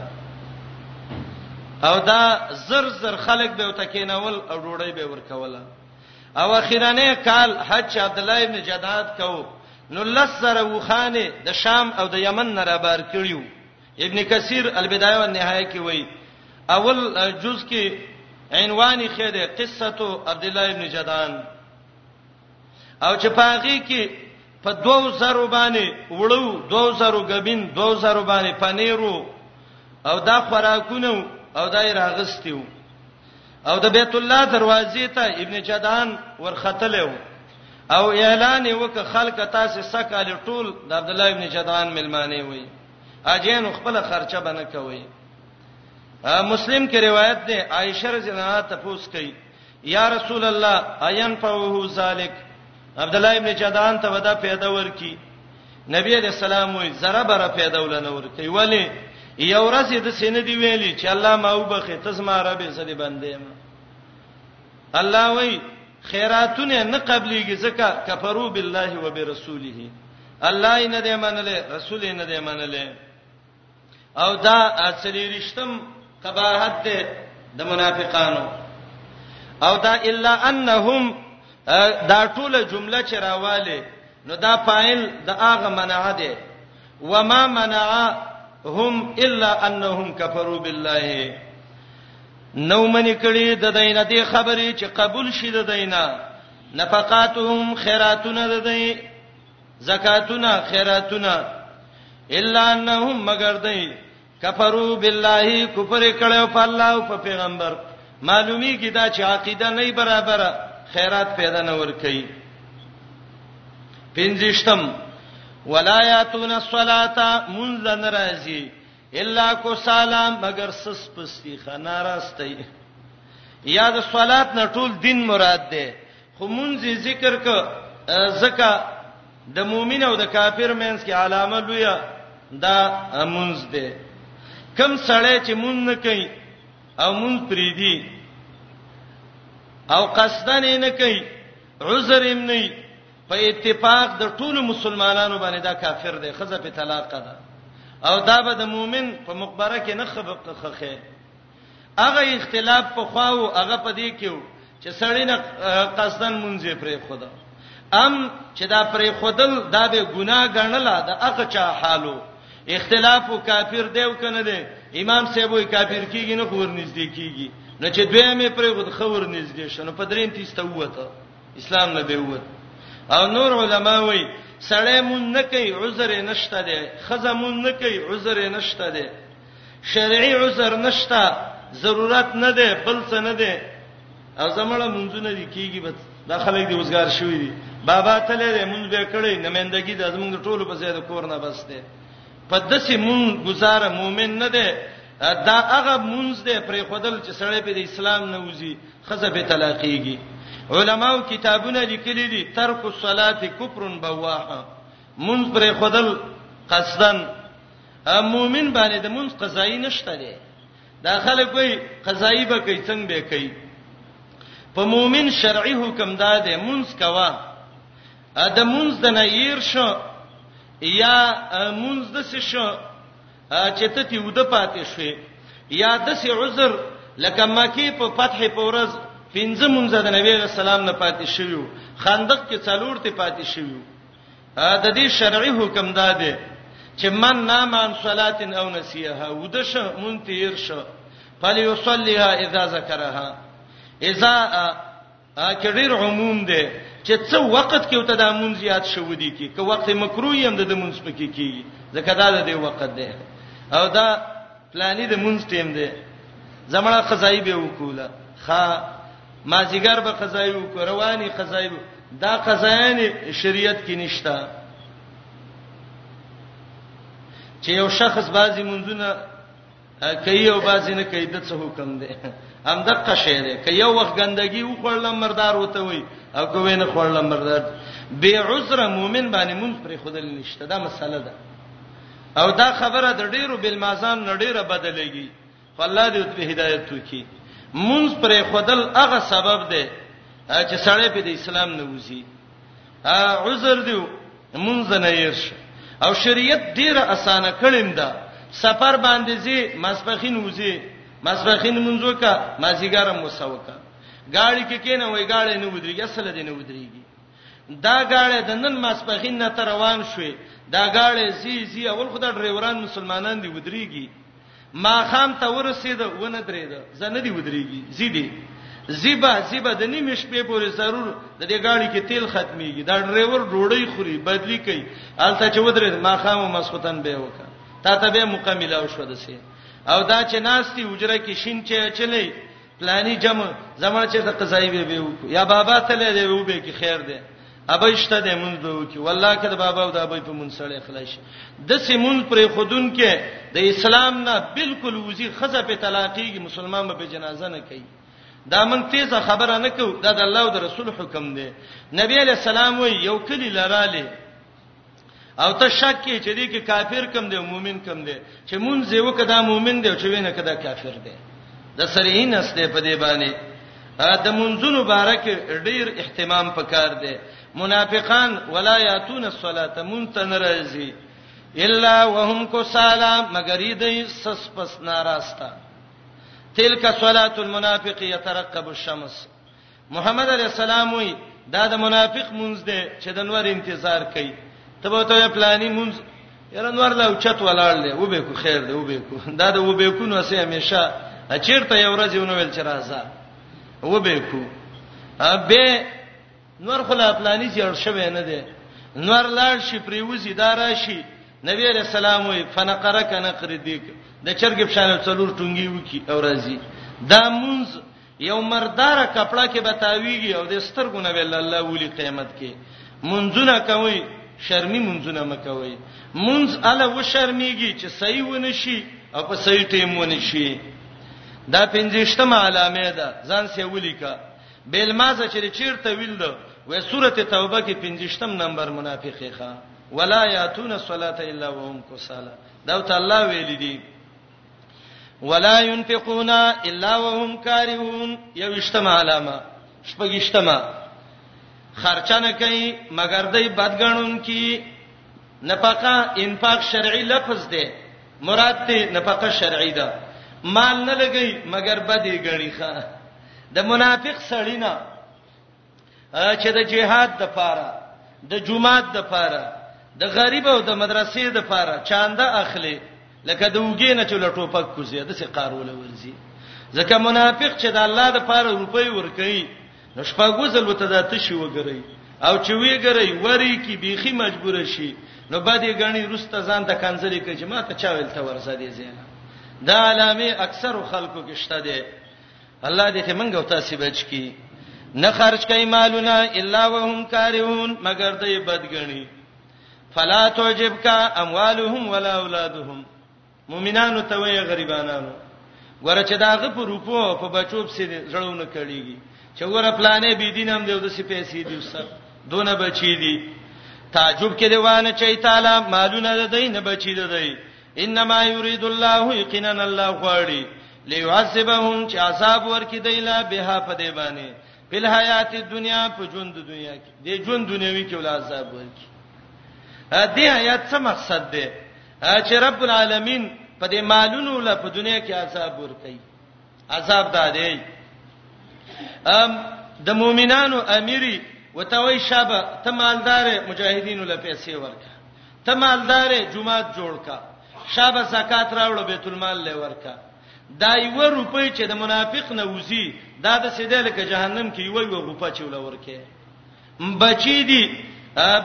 او دا زر زر خلک به وتکینول او ډوړی به ورکوله او اخیرانه کال حج عبد الله ابن جداد کو نو لسر وخانه د شام او د یمن نه را بار کړیو ابن کثیر البدایه و النهایه کې وایي اول جز کې عنوان خې ده قصته عبد الله ابن جدان او چې پاغي کې په 2000 باندې وړو 2000 غبین 2000 باندې پنیرو او دا خوراکونه او دا یې راغستیو او د بیت الله دروازې ته ابن جدان ورختلو او اعلان وک خلک تاسو سکه ټول د عبد الله ابن جدان ملمانه وي اجین خپل خرچه بنه کوي مسلم کې روایت ده عائشه رضی الله عنها تفوس کوي یا رسول الله اين فوه ذالک عبد الله ابن جدعان ته ودا پیدا ورکی نبی علیہ السلام وی زره بره پیدا ولنه ورکی ولی یو ورځ د سینې دی ویلی چې الله ما وبخې تزما رب زدي بندې ما الله وی خیراتونه نه قبليږي ځکه کفرو بالله وبرسوله الله یې نه دی منلې رسول یې نه دی منلې او دا اصليشتم قباحت ده د منافقانو او دا الا انهم دا ټوله جمله چې راواله نو دا فاعل د اغه منع ده وما منعهم الا انهم كفروا بالله نو منی کړي د دینه دی خبرې چې قبول شي د دینه نفقاتهم خیراتونه د دینه زکاتونه خیراتونه الا انهم مگر دای کفروا بالله کفر کړو په الله او په پیغمبر معلومی کی دا چې عقیده نه برابره خیرات پیدا نه ور کوي پنځشتم ولایاتون الصلاه منذ ناراضی الا کو سلام مگر سس پستی خنارستی یا د صلات نه ټول دین مراد ده خو مونږ یې ذکر ک زکه د مؤمن او د کافر مینس کې علامه لوی دا مونږ دی کم سړی چې مونږ نه کوي او مونږ پری دی او قصدن نه کوي عذر یې نه په اتفاق د ټولو مسلمانانو باندې دا کافر دی خزه په طلاق ده او دا به د مؤمن په مقبره کې نه خبره هغه اختلاف په خواو هغه پدې کېو چې سړی نه قصدن مونږه پرې خدا ام چې دا پرې خودل دا به ګناه ګڼله دا هغه چا حالو اختلاف او کافر دیو کنه دی امام صاحب وی کافر کیږي نه خور نږدې کیږي نو چې دوی مې پرې خود خور نږدې شنو په دریم تیسته وته اسلام نه به وته او نور علما وی سړی مون نه کوي عذر نشته دی خزه مون نه کوي عذر نشته دی شرعي عذر نشته ضرورت نه ده بل څه نه ده او زمړه منځونه دي کیږي بس دا خلک دي وزګار شوی دي بابا تلې دې مونږ به کړی نمائندګي د زمونږ ټولو په زیاده کور نه بس ده په دسې مون گزاره مؤمن نه ده دا هغه مونږ دې پرې خودل چې سړی په اسلام نه وځي خزه به طلاقيږي علماو کتابونه لیکلي دي ترک الصلاه کفر بواح مونږ پرې خودل قصدن مؤمن باندې د مونږ قضایي نشته دی دا خلک وای قضایي به کوي څنګه به کوي په مؤمن شرعي حکم دا دی مونږ کوا د مونږ د نه ير شو یا مونږ د څه شو چې ته تی ود پاتې شوې یا د څه عذر لکه مکی په فتح په ورځ پنځه مونږ د نبی رسول الله نه پاتې شویو خندق کې څلور ته پاتې شویو د دې شرعي حکم دا دی چې من نام عن صلات او نسيها ودش منتیر شو فليصليها اذا ذكرها اذا کډیر عموم دی چې څو وخت کې وته د مون زیات شو دي کې که وخت مکروه هم د مون سپکی کی ځکه دا د وخت دی او دا پلاني د مون ټیم دی زمړه خزای به وکوله خا ما زیګر به قضایو رواني قضایو دا قضایان شریعت کې نشتا چې یو شخص بازي منځونه کوي او بازي نه کوي د څه حکم دی هم د قشه دی که یو وخت ګندګي وخړل مردار وته وي او که وینه خړل مردار بے عذر مؤمن باندې مونږ پر خودل نشته دا مسله ده او دا خبره د ډیرو بل مازان نډیره بدلېږي خو الله دې وت په هدایت وکي مونږ پرې خودل هغه سبب دی چې سړی په اسلام نه وځي عذر دی مونږ نه یش او شریعت ډیره اسانه کړیم دا سفر باندې زی مسبخین وځي مسبخین مونږ وکا مازیګر مو سوکا گاڑی کې کینه وای گاڑی نه ودرېږي اصل دې نه ودرېږي دا گاړی د نن ماسپخین نه روان شوې دا گاړی زی زی اول خدای ډرایوران مسلمانان دی ودرېږي ماښام ته ورسېد ونه درېد زه نه دی ودرېږي زی دی زیبا زیبا د نیمې شپې پورې ضرور د دې ګاډي کې تیل ختميږي دا ډرایور ډوړی خوري بدلی کوي الته چې ودرې ما خامو مسخوتن به وکا تا ته به مکمل او شو دسه او دا چې ناشتي اجره کې شین چې چلی پلاني جمع زما چې ته قضایي به به وکړو یا بابا ته لې دی وو به کې خیر دی ابې شته دې مونږ به وکړو والله کده بابا او د ابې په مونږ سره اخلاص د سیمون پر خودون کې د اسلام نه بالکل وزي خزه په طلاقيږي مسلمان به جنازه نه کوي دا مونږ تیزه خبره نه کوو دا د الله او د رسول حکم دی نبی علی السلام وی یو کلی لراله او ته شک کې چې دې کې کافر کم دی مؤمن کم دی چې مونږ یې وکدا مؤمن دی چې وینه کدا کافر دی د سرین استه په دې باندې د منځونو بارک ډیر اهتمام پکار دی منافقان ولا یاتون الصلاه منتنرزی الا وهم کسالا مگر دې سس پس ناراستا تلک صلاه المنافق يترقب الشمس محمد علی السلام وی دا د منافق مونږ دی چې د نور انتظار کوي تبه ته پلاني مونږ یره نور لا اوچت ولاړ دی و به کو خیر دی و به کو دا د و به کو نو سه همیشه چیرته یو ورځ یو نو ویل چې راځه و به کو به نور خلا پلاني جوړ شوی نه دی نور لاړ شي پریوزي دا راشي نبی رسول الله وی فنقرک نقر دیک د چرګ په شان څلور ټونګي وکي او راځي دا مونږ یو مردار کپڑا کې بتاویږي او د سترګو نه ویل الله ولي قیامت کې منځونه کوي شرمي منځونه مکوي منځ اله و شرميږي چې صحیح ونه شي او په صحیح ټیم ونه شي دا پنځشتمه علامه ده ځان سي ولیکا بیل مازه چې چیرته ویل ده وې سورته توبه کې پنځشتم نمبر منافقې ښا ولا یاتون الصلاه الا وهم کسالا دا ته الله ویل دي ولا ينفقون الا وهم كارهون یوشتمه علامه شپږشتمه خرچنه کوي مگر دای بدګنون کی نفقه انفاق شرعي لفظ دی مراد ته نفقه شرعي ده مال نه لګي مگر بدی غړي ښه د منافق سړی نه چې د جهاد د پاره د جمعات د پاره د غریب او د مدرسې د پاره چاندا اخلي لکه د وګې نه چول ټوپک کوزي د سي قارول ورزي ځکه منافق چې د الله د پاره روپۍ ورکړي نو شپږوزل وته د تشي وګري او چې ویګري وری کی بيخي مجبور شي نو بعد یې غني رسته ځان د کنځلې کوي چې ما ته چا ویل ته ورسې دي زینا دا علامه اکثر خلکو کې شته دي الله دې ته منګ او تاسو بچ کی نه خرج کوي مالونه الا وهم کارهون مگر دوی بدګنی فلا تعجبک اموالهم ولا اولادهم مؤمنانو ته وی غریبانانو ګوره چې داغه په روپو په بچو په سر زړونه کړيږي چې ګوره پلانې بي دین هم دیو د سي پیسې دی وسه دونه بچی دي تعجب کې دی وانه چې تعالی مالونه د دین بچی دی انما یرید الله یقینا الله غواړي لیعذبهم چې عذاب ورکړي دی لا به په دی باندې په حیات دنیا په ژوند دنیا کې د ژوند دنیوي کې ول عذاب ورکړي ا دې آیات څه مقصد دی چې رب العالمین په دې مالونو لا په دنیا کې عذاب ورکړي عذاب دا دی ام د مؤمنانو امیری وتوي شابه ته مالدار مجاهدینو له پیسې ورکا ته مالدار جمعات جوړ کا شابه زکات راوړو بیت المال له ورکا دا یو روپۍ چې د منافق نه وزي دا د سیده لکه جهنم کې یو یو روپۍ چول ورکه بچی دی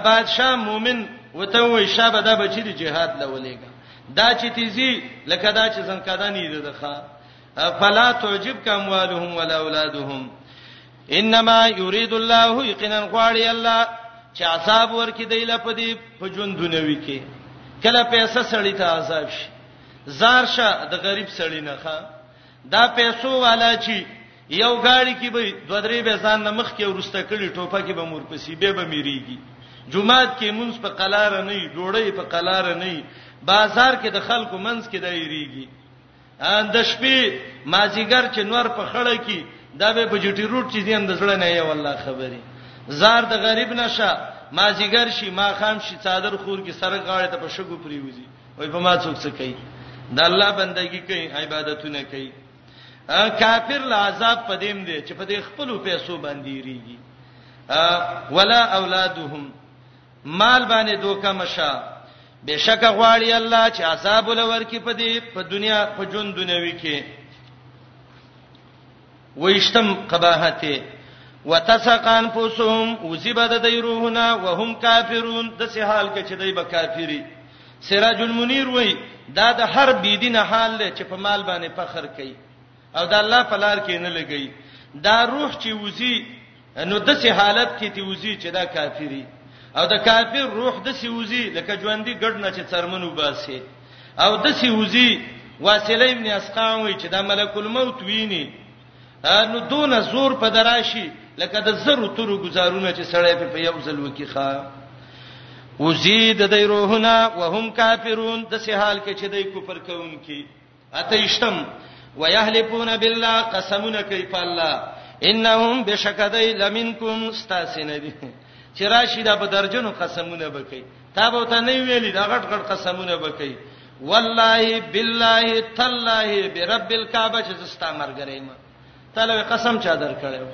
بادشاہ مومن وته وای شابه دا بچی دی جهاد لولېګا دا چې تیزی لکه دا چې زنکدان یې دغه فلا تعجبك اموالهم ولا اولادهم انما يريد الله يقينا غواړي الله چې عذاب ورکړي دی لپدی په ژوند دنیوي کې کله پیسې سړی ته عذاب شي زار شه د غریب سړی نه ښه دا پیسو والا چې یو ګاړی کې به دوه درې به ځان نه مخ کې ورسته کړي ټوپه کې به مور پسې به به میریږي جمعات کې مونږ په قلار نه یي ډوړې په قلار نه یي بازار کې د خلکو منځ کې دایریږي ان د شپې مازیګر چې نور په خړه کې دا به بجټي روټ چې دیم د زړه نه یې والله خبري زار د غریب نشه مازیګر شي ما خام شي صادر خور کې سر غاړه ته په شګو پریوزي وای په ما څوک څه کوي د الله بندگی کوي عبادتونه کوي کافر لا عذاب پدیم دی چې په دې خپل پیسو باندې ریږي ولا اولادهم مال باندې دوکه مشه بشک غواړي الله چې عذاب ولور کې پدې په دنیا په جون دنیوي کې ویشتم قباحت وتسقان فوسهم وزبد دیروهنا وهم کافرون د سه حال کې چې دای به کافری سراج المنیر وای دا د هر بيدین حال دی چې په مال باندې فخر کوي او د الله په لار کې نه لګي دا روح چې وزي نو د سه حالت کې تی وزي چې دا کافری او د کافر روح د سه وزي لکه ژوندۍ ګډ نه چې څرمنو باسي او د سه وزي واصله ابن اسقام وی چې دا ملک الموت ویني نو دون زور په دراشي لکه د زرو تورو گزارونه چې سړی په یو ځل وکي ښا وزید د روحنا وهم کافرون د سه حال کې چې دای کو پر کون کې اتیشتم ويهلفون بالله قسمونه کوي په الله انهم بشکدای لمنکم استاسنه دي چې راشي دا په درجنو قسمونه بکي تا به ته نه ویلي دا غټ غټ قسمونه بکي والله بالله تالله برب الكعبه چې زستا مرګرې ما تله قسم چا درکړیو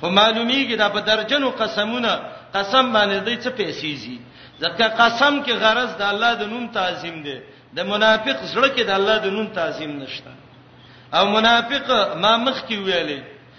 خو معلومیږي دا په درجنو قسمونه قسم باندې دې څه پیسې زی ځکه قسم کې غرض د الله د نوم تعظیم دی د منافق زړه کې د الله د نوم تعظیم نشته او منافق ما مخ کې ویلې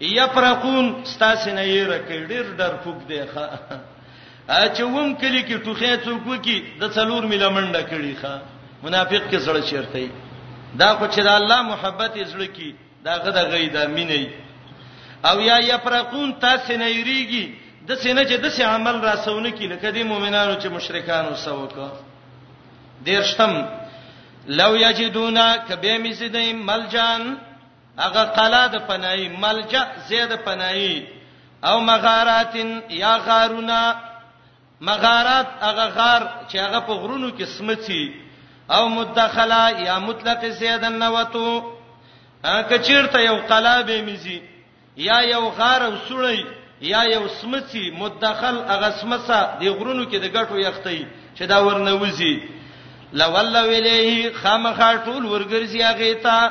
یفرقون ستاسو نه یې رکې ډیر ډر کوک دی ښا چې ووم کلی کې ټوخه څوک وکی د څلور میله منډه کړي ښا منافق کې سره چیرته دا خو چې د الله محبت یې زړه کې دا غدا غي دا مینې او یا یفرقون تاسو نه یریږي د سینې چې د سې عمل راسونه کې لکه د مؤمنانو چې مشرکانو سوک دیرشتم لو یجدونا کبه میزدای ملجان هغه قلا د پناهي ملجا زید پناهي او مغاراتن یا غارونه مغارات هغه غار چې هغه په غرونو کې سمڅي او مدخلا یا مطلق زید النوتو کچیرته یو قلا به میزي یا یو غار او سړی یا یو سمڅي مدخل هغه سمڅه د غرونو کې د غټو یختي چې دا ورنوزي لولا ویلیه خامخا ټول ورګرځي هغه ته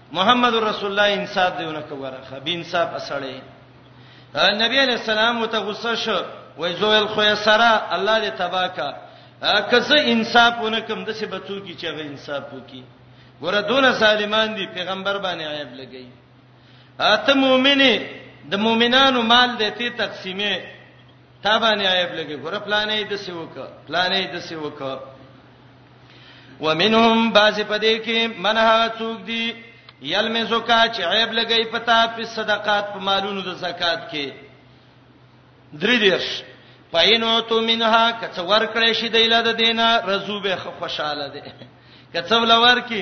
محمد رسول الله انصاف دیونه کوره خبي انصاف اسړې نبی علیہ السلام ته غصه شو وای زویل خو یې سره الله دې تبا کا کزه انصاف ونکم د څه بچو کی چې غو انصاف وکي ګوره دون سالمان دي پیغمبر باندې عیب لګی اته مؤمنه د مؤمنانو مال دې ته تقسیمه تا باندې عیب لګی ګوره پلانې د څه وک پلانې د څه وک ومنهم باز پدې کې منها څوک دی یلم زکا چې عیب لګی پتا په صدقات په مالونو د زکات کې درې دیش پاینو تو منها کڅ ور کړې شي د اله د دینه رزوبه خوشاله دي کڅ ولور کې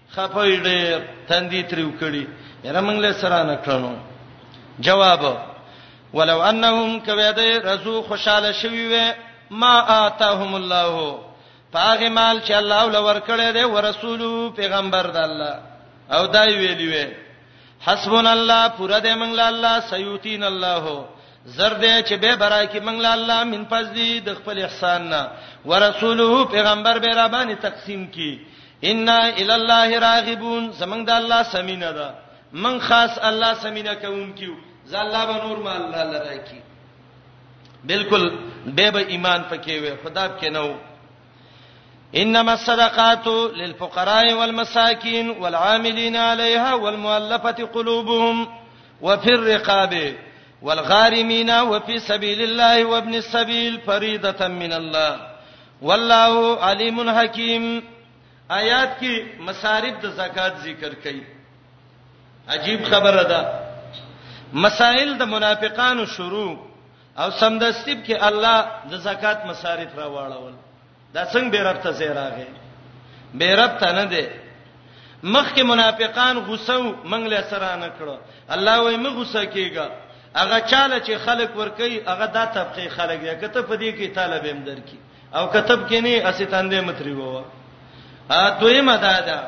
خپه یې ډېر تندی تریو کړي یره موږ له سره نه کړنو جواب ولو انهم کویده رزو خوشاله شوی وي ما آتاهم الله پاغه مال چې الله ول ورکړی دی ورسولو پیغمبر د الله او دای ویلی وی حسبنا الله پورا دې منګل الله سيوتين الله زرد چې به برای کې منګل الله من فضلی د خپل احسان نه ورسوله پیغمبر به را باندې تقسیم کی ان الى الله راغبون زمنګ د الله سمینه ده من خاص الله سمینه کوم کیو ز الله به نور ما الله لره کی بالکل به به ایمان پکې وي خدا کې نو انما الصدقات للفقراء والمساكين والعاملين عليها والمؤلفه قلوبهم وفي الرقاب والغارمين وفي سبيل الله وابن السبيل فريضه من الله والله عليم حكيم آیات کې مصارف د زکات ذکر کړي عجیب خبره ده مسائل د منافقانو شروع او سمدستیب کې الله د زکات مصارف را واړول دا څنګه به رب ته زیراغه به رب ته نه دی مخکې منافقان غوسو منګله سره نه کړو الله وای مغه غوسه کیږي هغه چاله چې خلک ور کوي هغه دا طبقه خلک دی کته په دې کې طالب هم درکې او کتب کې نه اسې تاندې متری وو ا دویمه دا ده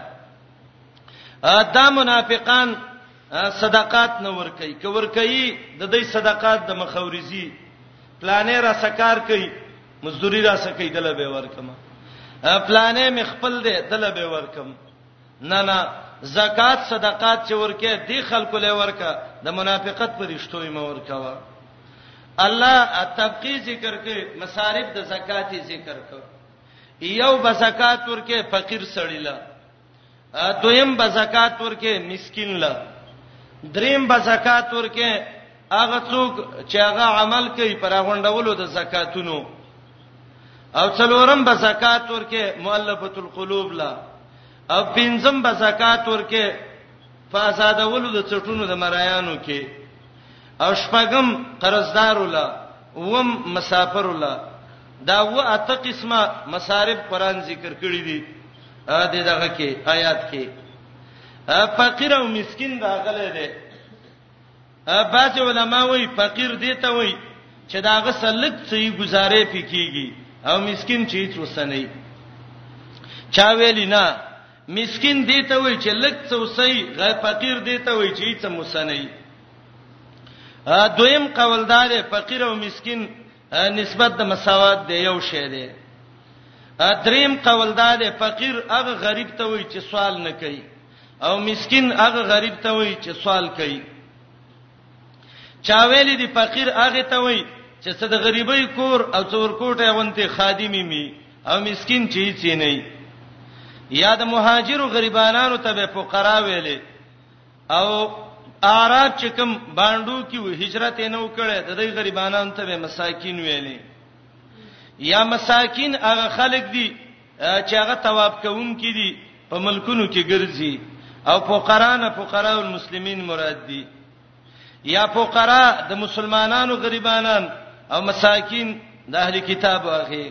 دا منافقان صدقات نه ور کوي که ور کوي د دې صدقات د مخاورزي پلانې را سکار کوي مزدوري را سکي دله به ورکم پلانې مې خپل دې دله به ورکم نه نه زکات صدقات چې ورکه دی خلکو له ورکه د منافقت پر رښتوي مې ورکوا الله تبقی ذکر کې مصارف د زکات ذکر کو یو به زکات ورکه فقیر سړی له دویم به زکات ورکه مسکین له دریم به زکات ورکه هغه څوک چې هغه عمل کوي پر غونډولو د زکاتونو او څلورم به زکات ورکه مؤلفه القلوب لا او پنځم به زکات ورکه فسادولو د چټونو د مرایانو کې او شپږم قرضدار له وم مسافر له دا و اته قسمه مصارف قران ذکر کړی دي د دغه کې آیات کې فقیر او مسكين راغله ده بعض علما وایي فقیر دی ته وایي چې داغه سلک څه گزارې پکېږي او مسكين چې څه وسنې چا ویلی نه مسکین دې ته وای چې لک څه وسی غیر فقیر دې ته وای چې څه مسنۍ دویم قوالدار فقیر او مسکین نسبت د مساوات دی یو شی دی دریم قوالدار فقیر هغه غریب ته وای چې سوال نه کوي او مسکین هغه غریب ته وای چې سوال کوي چا ویلي دي فقیر هغه ته وایي چې څه د غریبۍ کور او څور کوټه غونته خادمي می او مسكين چی چی نه یا د مهاجرو غریبانو ته به فقرا ویلې او اعراب چې کوم باندو کې و هجرت نه وکړي د دې غریبانو ته به مساکین ویلې یا مساکین هغه خلک دي چې هغه طواف کوونکي دي په ملکونو کې ګرځي او فقرا نه فقرا المسلمین مراد دي یا فقرا د مسلمانانو غریبانان او مساکین د اهل کتاب واغې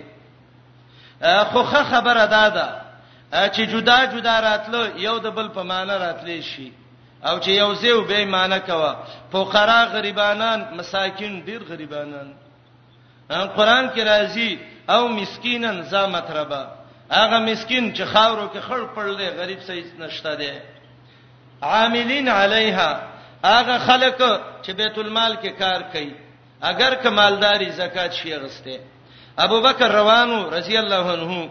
خوخه خبره داده چې جدا جدا راتلو یو د بل په معنی راتلی شي او چې یو زیو به معنی کوا فقرا غریبانان مساکین ډیر غریبانان قران کې راځي او مسکینن ذا متربه هغه مسکین چې خاورو کې خړ پړل دی غریب سې هیڅ نشته دی عاملین علیها هغه خلک چې بیت المال کې کار کوي اگر کمالداري زکات شي غسته ابوبکر روانو رضی الله عنه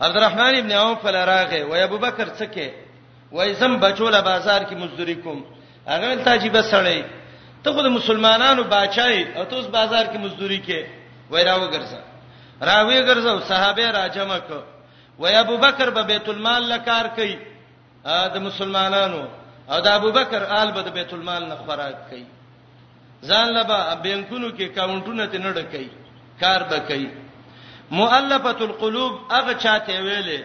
عبدالرحمن ابن عوف لراغه وای ابوبکر څه کې وای زم بچوله بازار کې مزدوری کوم هغه تاجی بسړی ته خو د مسلمانانو بچای او توس بازار کې مزدوری کې وای راو ګرځه راوی ګرځه صحابه راجمه کو وای ابوبکر به بیت المال لکار کوي د مسلمانانو او د ابوبکر آل به د بیت المال نه خوراک کوي ځان لبا بانکونو کې کاونټونه ته نه ډکې کار به کوي مؤلفه القلوب هغه چاته ویلې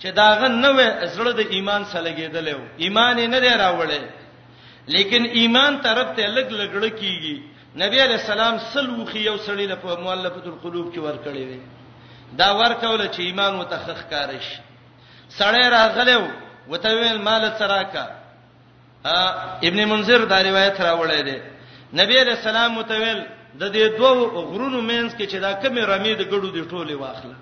چې داغه نوې زړه د ایمان سره لګیدل او ایمان یې نه دی راوړل لیکن ایمان طرف ته لګ لګړ کیږي نبی علی السلام سلو خي یو سړی له مؤلفه القلوب کې ور کړی دی دا ورکول چې ایمان وتخخ کارش سړی راغلی و وته ویل مال څه راکا ابن منذر دا روایت راوړی دی نبی علیہ السلام متویل د دې دوو غرونو مینس کې چې دا کمی رمې د ګړو دی ټوله واخله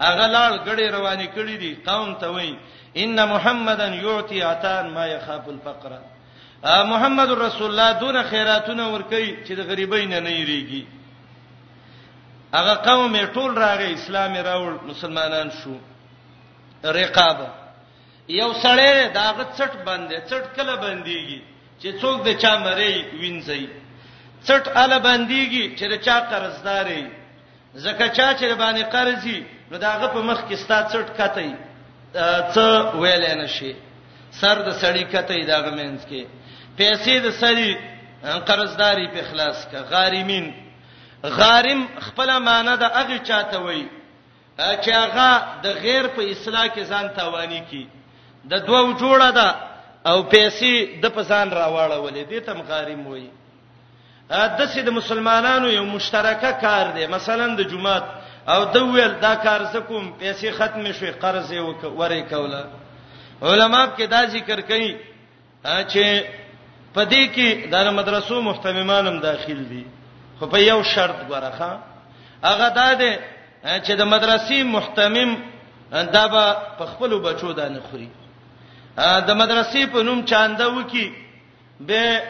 هغه لاړ ګړې روانې کړې دي قوم ته وایي ان محمدن یعطي عطان ما يخاف الفقر محمد رسول الله دون خیراتونه ور کوي چې د غریبۍ نه نه یریږي هغه قوم یې ټول راغی اسلام یې راوړ مسلمانان شو رقاب یو سړی داغه څټ باندې څټ کله باندېږي چې څوک د چا مری وینځي څټ اله باندېږي چې د چا قرضداري زکه چا چې باندې قرضي نو داغه په مخ کې ستا څټ کته څه ویل نه شي سر د سړی کته داغه مینځ کې پیسې د سړی قرضداري په خلاص کا غاریمین غارم خپل معنی د هغه چاته وای چې هغه د غیر په اصلاح کې ځان تاوانی کی د دوو جوړه ده او پیسې د پسان راواړولې دې تم غارم وای د سې د مسلمانانو یو مشترکه کار دی مثلا د جمعات او د ویل دا کار زکوم پیسې ختم شوي قرض یې ورې کوله علما کې دا ذکر کوي چې په دې کې د مدرسو محتممان هم داخل دي خو په یو شرط ورخه هغه دا دی چې د مدرسې محتمم دا به په خپل بچو دا نه خوري د مدرسې په نوم چاندا وکي به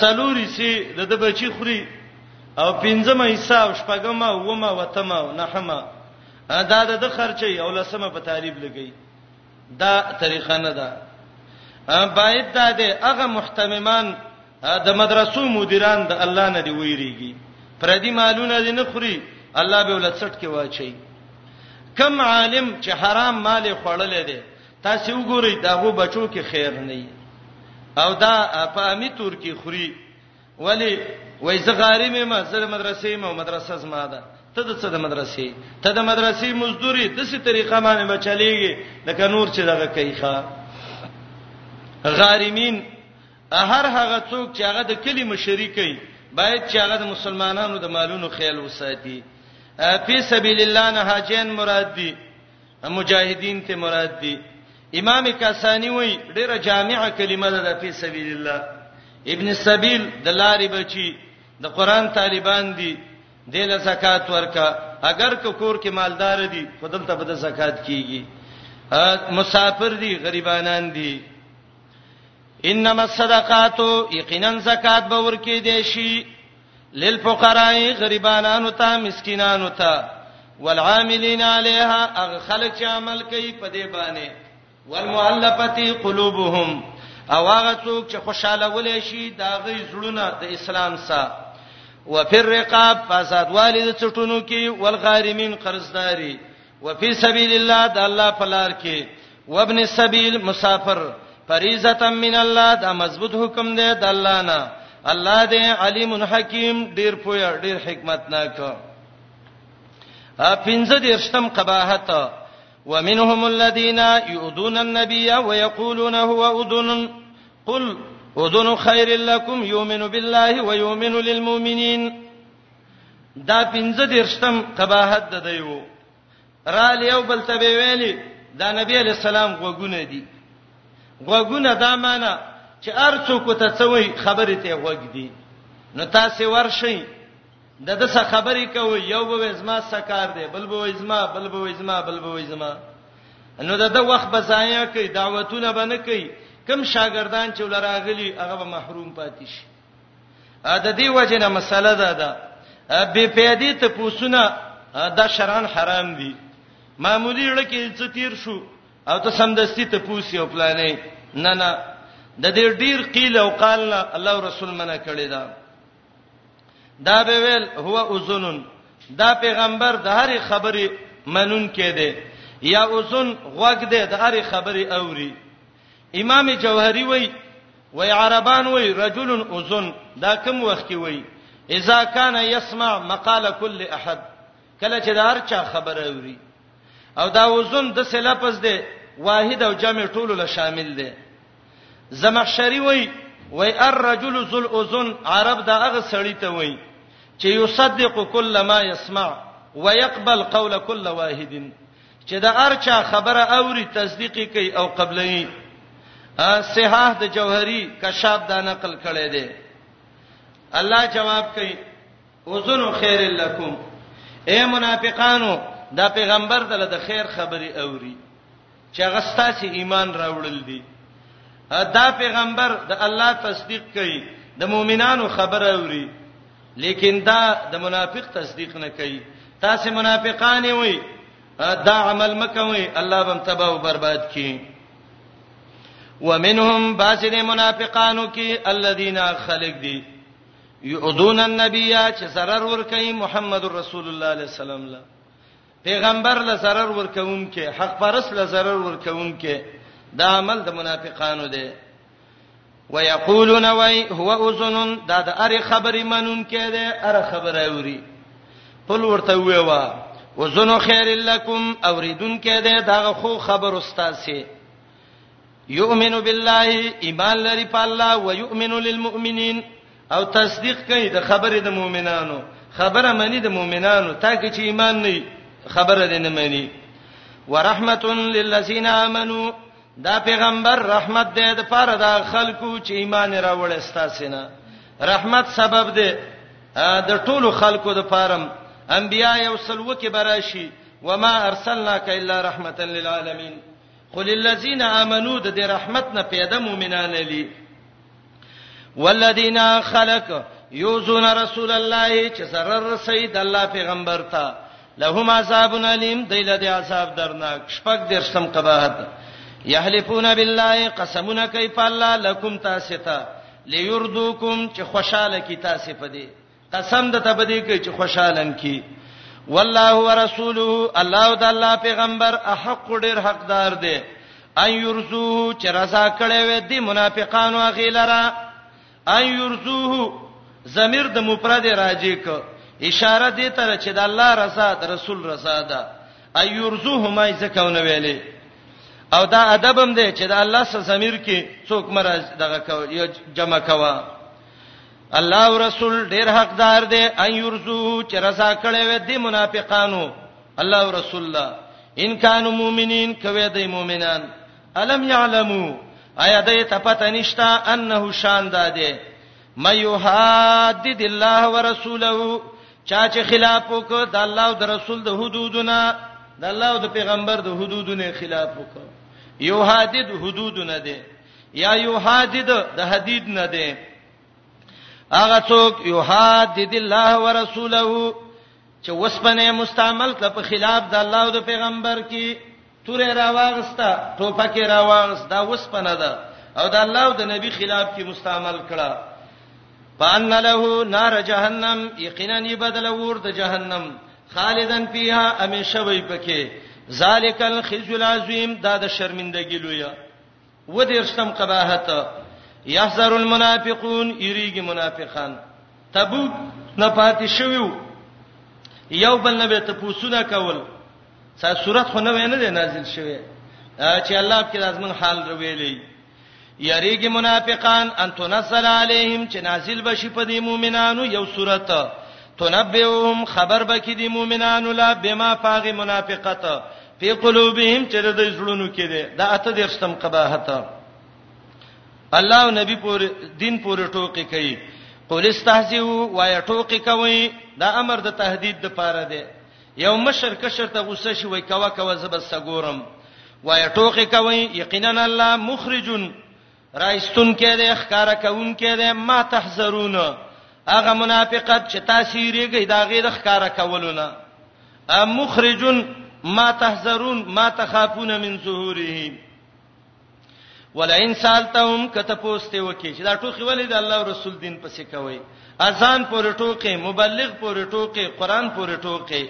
څلوري سي د د بچي خوري او پنځمه حصہ او شپږمه ومه وتمه او نهمه دا د خرچي او لسمه په تعریب لګي دا طریقه نه ده باید دا د هغه محتممان د مدرسو مدیران د الله نه دی ویریږي پر دې مالونه دې نه خوري الله به ولڅټ کې واچي کم عالم چې حرام مال خوړل دي تاسو وګورئ داغه بچو کې خیر نه او دا په امی تور کې خوري ولی وای زه غاری مې ما زه مدرسې مې مدرسه زما ده ته د څه د مدرسې ته د مدرسې مزدوري د څه طریقه باندې بچلېږي لکه نور چې دغه کوي ښا غاریمین هر هغه څوک چې هغه د کلی مشري کوي باید چې هغه د مسلمانانو د مالونو خیال وساتي په سبیل الله نه حاجین مراد دي مجاهدین ته مراد دي امام کاسانی وای ډیره جامعه کلمه ده په سبیل الله ابن سبیل د لارې بچي د قران طالبان دي د له زکات ورکا اگر که کور کې مالدار دي خودل ته به د زکات کیږي مسافر دي غریبانان دي انما الصدقات یقینا زکات به ورکې دي شي للفقراء غریبانانو ته مسکینانو ته والعاملین علیها اغه خلک چې عمل کوي په دې باندې والمؤلفه قلوبهم او هغه څوک چې خوشاله ولې شي دا غي زړونه د اسلام سره وفي الرقاب فساد والد چټونو کې والغارمین قرضداري وفي سبيل الله د الله په لار کې وابن السبيل مسافر فریضه من الله دا مضبوط حکم دی د الله نه الله دې علیم حکیم ډیر پوی ډیر حکمت ناک ا پنځه دې شتم قباحت ومنهم الذين يؤذون النبي ويقولون هو اذن قل اذن خير لكم يؤمن بالله ويؤمن للمؤمنين دا پنځه دې شتم قباحت د دیو را لیو بل ته ویلي دا نبی علی السلام غوګونه دي غوګونه دا معنی چې ارڅو کو ته څوي خبرې ته غوګ دي نو تاسو ورشئ د د څه خبرې کوي یو به زما سکار دی بل به زما بل به زما بل به زما نو د د وخت به ضایع کوي دعوتونه به نه کوي کم شاګردان چې ولراغلي هغه به محروم پاتې شي د دې وجنه مسله ده دا بے پیادي ته پوسونه دا شران حرام دي معمولی لکه څه تیر شو او ته سمدستی ته پوسی او پلانې نه نه د دې ډیر قیل او قال نه الله رسول منه کړی دا دا به ویل هو اذنن دا پیغمبر د هر خبرې منون کې دی یا اذن غوګ دی د هر خبرې اوري امام جوهری وای وای عربان وای رجل اذن دا کوم وخت کې وای اذا كان يسمع مقال كل احد کله چې دا هر چا خبره اوري او دا وزن د څه لفظ دی واحد او جمع ټول له شامل دی زمخشری وای وای الرجل ذل اذن عرب دا هغه سړی ته وای چې یصدق کل ما یسمع ويقبل قول کل واحد چې د ارچا خبره اوري تصدیق کوي او قبلې صحاح د جوهری کشاف دا نقل کړي دي الله جواب کوي وزن خیر لکم اے منافقانو دا پیغمبر دله د خیر خبري اوري چې هغه ستاسو ایمان راوړل دي دا پیغمبر د الله تصدیق کوي د مؤمنانو خبره اوري لیکن دا د منافق تصدیق نه کوي تاسو منافقان وي دا عمل مکوي الله بم تباہ او برباد کی ومنهم باسد منافقانو کی الذين خلق دي يؤذون النبي چې zarar ور کوي محمد رسول الله عليه السلام له پیغمبر له zarar ورکوونکې حق پرس له zarar ورکوونکې دا عمل د منافقانو دی ويقولون وای هو اذن دا د اره خبرې منون کې ده اره خبره اوري قل ورته ویوا وزن خیر لکم اوریدون کې ده دا خو خبر استاد سي یؤمن بالله ایمان لري په الله او یؤمن للمؤمنین او تصدیق کوي د خبره د مؤمنانو خبره مني د مؤمنانو تا کې چې ایمان نه خبره دې نه مني ورحمت للذین آمنو دا پیغمبر رحمت دې د پاره دا خلکو چې ایمان راوړل ستاسینه رحمت سبب دې د ټولو خلکو د پاره انبیا یو سلوکه براشي وما ارسلناک الا رحمتا للعالمین قل الذين امنوا د رحمت نه پیدا مؤمنان لي والذین خلق یوزون رسول الله چې سره رسید الله پیغمبر ته لهم عذاب الیم دیل د عذاب درناک شپږ درشم قباحت یحلفون بالله قسمنا کیف الله لکم تاستا لیردوکم چې خوشاله کی تاسو پدې قسم د تبدی کوي چې خوشالن کی والله ورسوله الله او د الله پیغمبر حق ډیر حقدار دی ان یرزوه چې رضا کړي وي د منافقانو اخیلرا ان یرزوه ضمیر د مفرد راجی ک اشاره دی ته چې د الله رضا د رسول رضا ده ان یرزوه ما ځکونه ویلې او دا ادب هم دی چې د الله سره ضمیر کې څوک مرز دغه کو جمع کوا الله او رسول ډیر حقدار دی ان یرزو چې رضا کړي وي د منافقانو الله او رسول الله ان کانوا مؤمنین کوي د مؤمنان الم یعلمو آیا دې ته پته نشتا انه شان داده مې یحدد الله ورسوله چا چې خلاف وکړ د الله او د رسول د حدودونه د الله او د پیغمبر د حدودونو خلاف وکړ یو حدید حدودونه دي یا یحادد د حدید نه دی هغه څوک یحادد الله ورسوله چې وسپنه مستعمل کړ په خلاف د الله او د پیغمبر کې تورې راواغستا ټوپکې راواغس دا وسپنه ده او د الله او د نبی خلاف کې مستعمل کړه پان له نار جهنم یقینا یبدل ور د جهنم خالدن فیها امیشه وي پکې ذالک الخزي العظیم دا د شرمندګی لویه اووه دېرشم قباحت، یحذر المنافقون، یریږي منافقان. تبوک نه پاتې شوي وو، یو بل نه به تپوسونه کول، څا صورت خو نوې نه دی نازل شوی چې الله پکې لازمن حال رویلې یریږي منافقان ان تنزل علیهم چې نازل بشي په دې مؤمنانو یو صورت تنبئهم خبر بکې دې مؤمنانو لا بما فاغ منافقت په قلوبهم چې د زړونو کې ده د اته درشتم قباحت الله او نبی پور دین پور ټوکی کوي قول استهزئو وای ټوکی کوي دا امر د تهدید د پاره دی یو مشر کشر ته غوسه شي وای کوا کوا زبر سګورم وای ټوکی کوي یقینا الله مخرجن راستون کې ده ښکارا کون کې ده ما تحذرون هغه منافقت چې تاسو یې ریګی دا غیر ښکارا کولونه مخرجون ما تحذرون ما تخافون من ظهوره ولئن سالتهم کته پوسټه وکي چې دا ټوخي ولې د الله رسول دین پسې کوي اذان پورې ټوکې مبلغ پورې ټوکې قران پورې ټوکې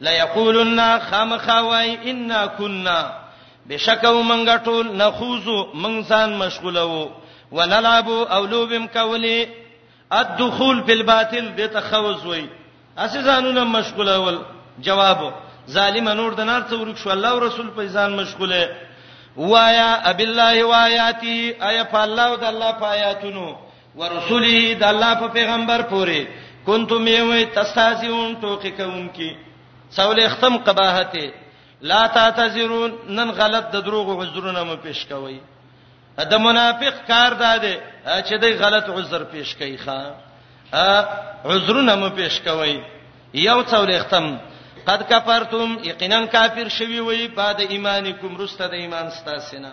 لا یقولن خامخوای ان كنا بشکو منګه ټول نخوزو من ځان مشغولو ونلعب او لوبم کولی الدخول فی الباطل د تخوز وای اسی ځانونه مشغولول جواب ظالم نور د نار څو ورک شو الله او رسول په ځان مشغوله وایا اب الله وایاتی ایا په الله او د الله په آیاتونو ورسوله د الله په پیغمبر پورې کنتم یوی تستازیون ټوکی کوونکی څول ختم قباحت لا تعتذرون نن غلط د دروغ عذرونه مو پیش کوي د منافق کار دا دی چې دی غلط عذر پیش کوي ښا عذرونه مو پیش کوي یو څول ختم قد کفرتم یقینا کافر شوی وی بعد ایمانکم رسته د ایمان ستاسو نه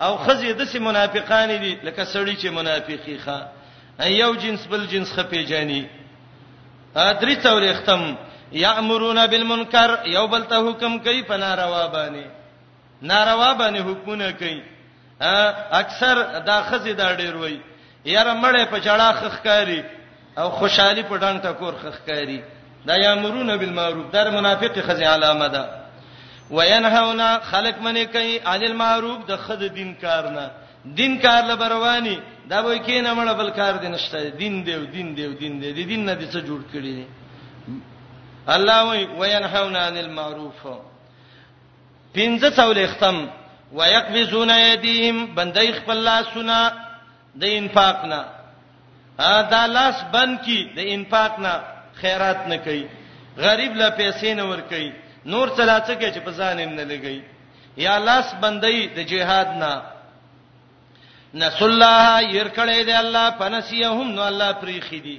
او خزي د سي منافقان دي لکه سړی چې منافقي ښه یو جنس بل جنس خ پیجانی درې څور ختم یامرون بالمنکر یو بل ته حکم کوي په ناروا باندې ناروا باندې حکمونه کوي اکثر دا خزي دا ډیر وای یاره مړې په جړه خخکاری او خوشحالي په ډنګ ټکور خخکاری دا یامرون بالمعروف در منافق خزي علامه ده وینهونا خلق منی کوي عن المعروف د خد دین کارنه دین کار لبروانی دا وای کینه مړ بل کار دین نشته دین دیو دین دیو دین دی دین نه دې څه جوړ کړی دی الله وای وینهونا عن المعروف پنځه څولېختم ويقبضون ايديهم بندای خپل لاسونه د انفاق نه دا لاس بند کی د انفاق نه خیرات نه کوي غریب لا پیسې نه ور کوي نور څه لاڅ کې چې په ځان نه لګي یا لاس بندای د جهاد نه نس الله ير کړي دی الله پنسيهم نو الله پریخي دي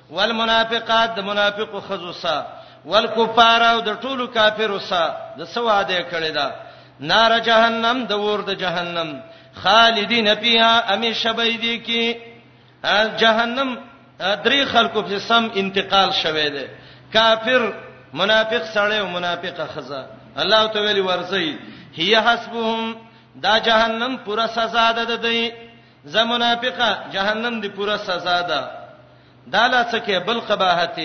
والمنافقات د منافقو خزو سره والکفار او د ټولو کافرو سره د سو وعده کړی دا نار جهنم د ور د جهنم خالدین فیها امیشه بيدی کی جهنم درې خلکو په سم انتقال شوه دی کافر منافق سړی او منافقه خزه الله تعالی ورزي هي حسبهم دا جهنم پورا سزا ده د دی ځه منافقه جهنم دی پوره سزا ده دا لا څه کې بل قباحت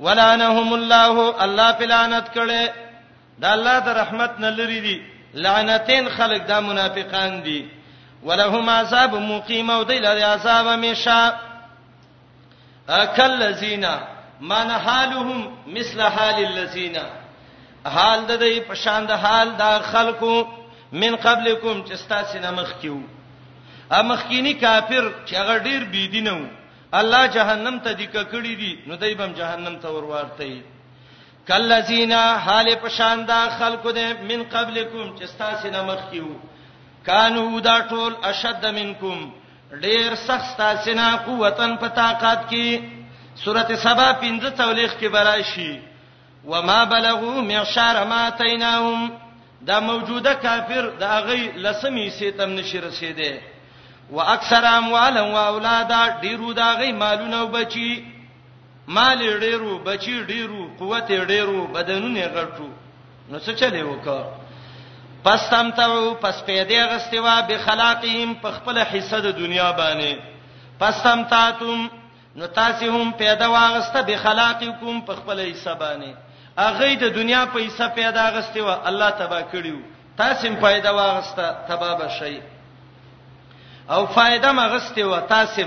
ولعنهم الله الله پلانت کړي دا الله د رحمت نه لري دي لعنتین خلق دا منافقان دي ولهم عذاب مقیم او دی لري عذاب همیشه اکل الذین من حالهم مثل حال الذین حال د دې په شان د حال دا خلکو من قبلکم چې تاسو نه مخ کیو امخکینی کافر چې هغه ډیر بی دینو الله جهنم ته دي ککړی دي نو دای بم جهنم ته ورورته کلذینا حال پشان دا خلکو ده من قبلکم چې تاسو نه مخ کیو کانو دا ټول اشد منکم ډیر سخت ستاسو نه قوتن په طاقت کې سورته سبا 15 تولیخ کې براشي وما بلغوا معشار ما تیناهم دا موجوده کافر دا غي لسمی سیتم نشي رسیدي واکثر اموال او اولاد ډیرو دا غي مالونه او بچي مال ډیرو بچي ډیرو قوت ډیرو بدنونه غټو نو څه چلی وکړه پس تم ته پس پیدا غستوا به خلاقهم په خپل حصہ د دنیا باندې پس تم تاتم نو تاسو هم پیدا واغسته به خلاقکم په خپل حصہ باندې اغه د دنیا په حصہ پیدا غسته و الله تبا کړیو تاسو هم پیدا واغسته تبا بشي او فائدہ مغسته و تاسو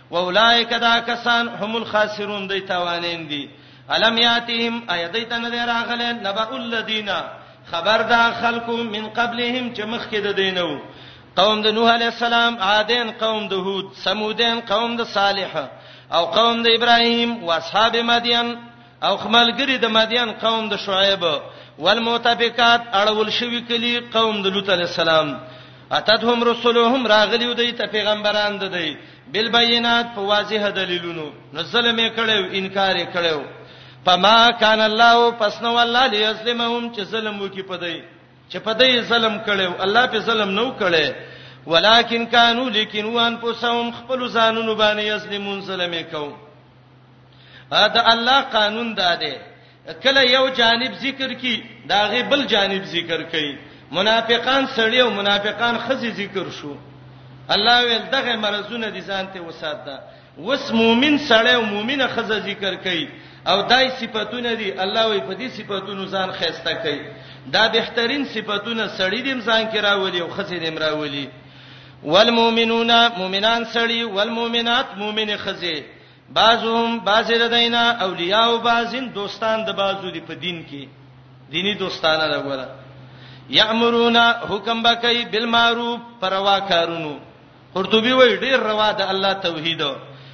واولائک دا کسان هم الخاسرون دی تاوانین دی الم یاتهم ایدیت نه دی راغله نبا الذین خبر دا خلقو من قبلهم چې مخکې د دینو قوم د نوح علی السلام عادین قوم د هود سمودین قوم د صالح او قوم د ابراهیم واصحاب مدین او خملګری د مدین قوم د شعیب والمتفقات اړول شوی کلی قوم د لوط علی السلام اتتهم رسلهم راغلیو دی ته پیغمبران ده دی بل بینات په واضح دلیلونو نو ظلم یې کړو انکار یې کړو فما کان الله پس نو الله لیظلمهم چې ظلم وکي پدای چې پدای ظلم کړو الله په ظلم نو کړي ولکن کانوا لیکن وان پوسهم خپل ځانونو باندې یظلمون ظلم یې کوي دا الله قانون دا دی کله یو جانب ذکر کی دا غي بل جانب ذکر کړي منافقان سړی او منافقان خزي ذکر شو الله ویل دغه مرزونه دي ځانته وساته وس مؤمن سړی او مؤمنه خزه ذکر کوي او دای صفاتونه دي الله وی په دې صفاتونو ځان خسته کوي دا بهترین صفاتونه سړی دیم ځان کې راولي او خزه دیم راولي والمؤمنون مؤمنان سړي والمؤمنات مؤمنه خزه بعضهم بعض ردینا اولیاء او بعضین دوستان د بعضو دی په دین کې دینی دوستانه دا وره یامرون حکم بکای بالمعروف پروا کارونو قرطبی وای ډیر روا د الله توحید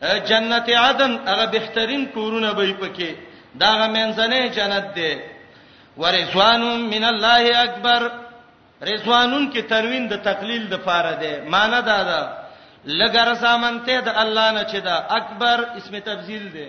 جنت عدن هغه بهترین کورونه به پکې داغه منځنه جنت دی ورزوان من الله اکبر رضوانون کې تنوین د تقلیل د فاره ده معنی دا ده لګر سامنته د الله نه چې دا اکبر اسم تفضیل ده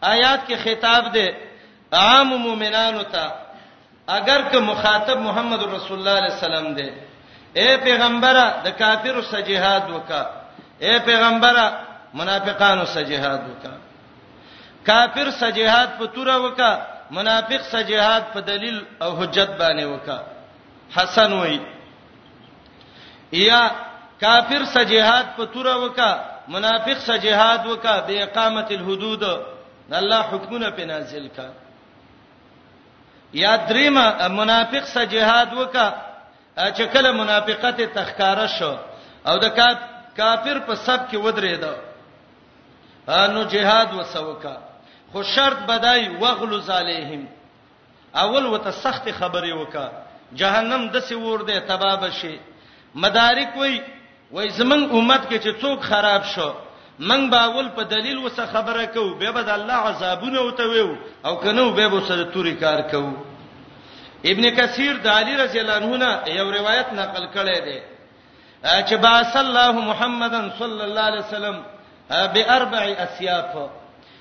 آیات کې خطاب دی عام مؤمنانو ته اگر که مخاطب محمد رسول الله علیه السلام دی اے پیغمبره د کافرو سره jihad وکا اے پیغمبره منافقانو سره jihad وکا کافر سره jihad په تور وکا منافق سره jihad په دلیل او حجت باندې وکا حسن وای یا کافر سره جهاد په تور وکا منافق سره جهاد وکا به اقامت الحدود الله حکمونه په نازل کا یا دریما منافق سره جهاد وکا چې کله منافقت تخکاره شو او د کافر په سب کې ودرېد نو جهاد وسوکا خو شرط بدای وغلو زالیهم اول وته سخت خبرې وکا جهنم د سی ور دی تبا بشي مدارک وای وای زمنګ امت کې چې څوک خراب شو منګ باول په دلیل وسه خبره کو به بد الله عذابونه وته ویو او کنو به به سره توري کار کو ابن کثیر د علی رضی الله عنه نه یو روایت نقل کړی دی چې با صلی الله محمدن صلی الله علیه وسلم باربع اسیاف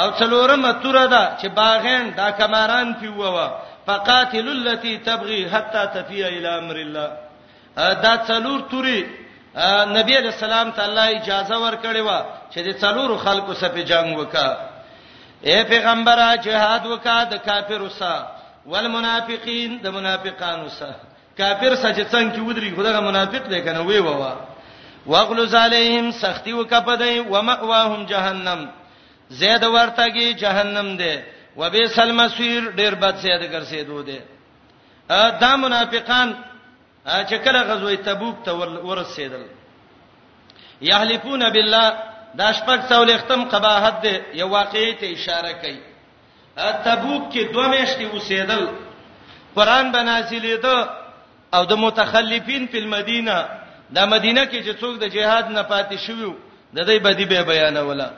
او څلورمه توره ده چې باغین دا کماران پیووا فقاتل التي تبغي حتى تفي الى امر الله دا څلور توري نبی علیہ السلام ته الله اجازه ورکړې و چې د څلورو خلکو سره په جنگ وکا اے پیغمبره جهاد وکا د کافرو سره والمنافقین د منافقانو سره کافر سچ څنګه کی ودری خدغه منافق دی کنه وی ووا واغلظ علیهم سختی وکپدای و مأواهم جهنم زید ورتګي جهنم دی و به سلمسیر ډیر بد زید ګرځیدو دی دا منافقان چې کله غزوه تبوک ته ورسېدل یحلفون بالله دا شپږ څول ختم قباحت دی یو واقعي ته اشاره کوي تبوک کې دوه میاشتې اوسېدل قران به نازلېده او د متخلفین په مدینه د مدینه کې چې څوک د جهاد نه پاتې شوی د دې بدی به بیانوله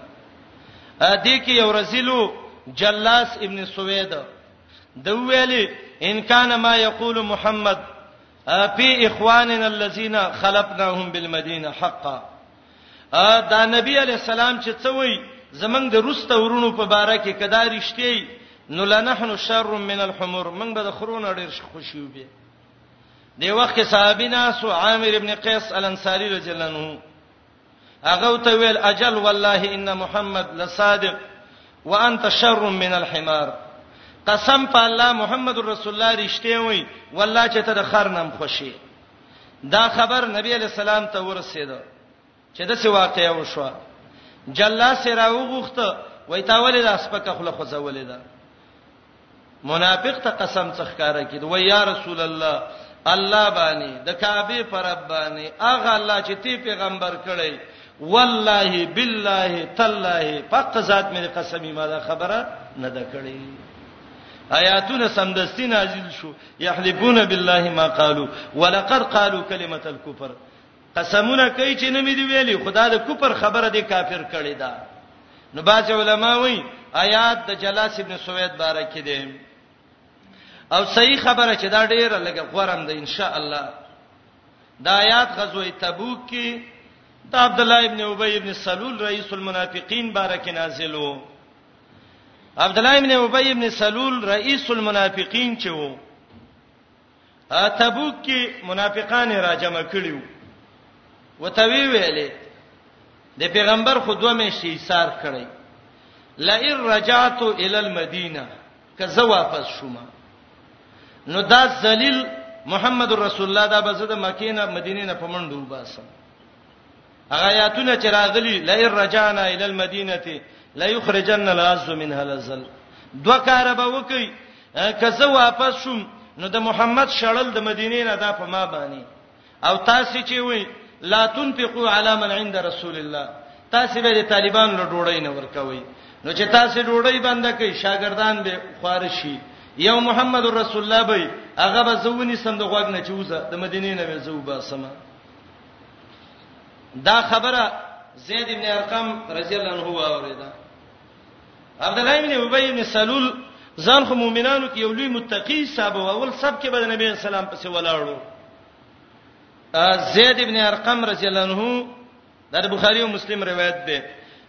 ا دې کې یو رسولو جلاس ابن سوید د ویلي ان کان ما یقول محمد فی اخواننا الذين خلفناهم بالمدینه حقا دا نبی علی السلام چې څه وای زمنګ د روسته ورونو په باره کې کدا رښتې نو لنحن شر من الحمر من به د خرون ډیر خوشی وبې دی وخت کې صحابي ناس عامر ابن قیس الانصاری رضی الله عنه هغه ته ویل اجل والله ان محمد لصادق وانت شر من الحمار قسم په الله محمد رسول الله رښتې وای والله چې ته د خر نام خوشی دا خبر نبی علی السلام ته ورسېده چې د څه واقعیا وشو جلا سره وغوخته وای تا ولې دا سپکه خله خو زولې ده منافق ته قسم څخکاره کید و یا رسول الله الله باندې د کعبه پر رب باندې اغه الله چې تی پیغمبر کړی والله بالله تالله پق ذات مې قسمی ما دا خبره نه ده کړی آیاتونه سمدستی نازل شو یحلفون بالله ما قالو ولقد قالو کلمه الكفر قسمونه کوي چې نه مې دی ویلي خدا د کوپر خبره دی کافر کړی دا نو باج علماء وی آیات د جلاس ابن سوید باره کې دي او صحیح خبره چې دا ډیره لګه غورم ده ان شاء الله دا آیات غزوه تبوک کې د عبد الله ابن ابي ابن سلول رئیس المنافقین باره کې نازلو عبد الله ابن ابي ابن سلول رئیس المنافقین چې وو ا تبوک کې منافقان راجمع کړیو وتوی ویلې د پیغمبر خو دوه میشتې ایثار کړی لئن رجعت الى المدینه که زه واپس شوم نو دا ذلیل محمد رسول الله دا به زه د مکې نه مدینې نه پمنډو باسم هغه آیاتونه چې راغلي لئن رجعنا الى المدینه لا یخرجن العز منها الذل دوه کار به وکي که زه واپس شوم نو د محمد شړل د مدینې نه دا په ما باندې او تاسو چې وای لا تنفقوا علی من عند رسول الله تاسو به د طالبان له ډوړی نه ورکوي نو چې تاسو ډوړی بند کړئ شاګردان به خارشي یو محمد رسول الله به هغه به زونی سم د غوګ نه چوزه د مدینې نه به زو باسمه دا خبره زید ابن ارقم رضی الله عنه اوریدا عبد الله ابن ابی ابن سلول ځان خو مؤمنانو کې یو لوی متقی صاحب او اول سب کې به نبی اسلام پسې ولاړو زید ابن ارقم رضی الله عنه د بخاری او مسلم روایت ده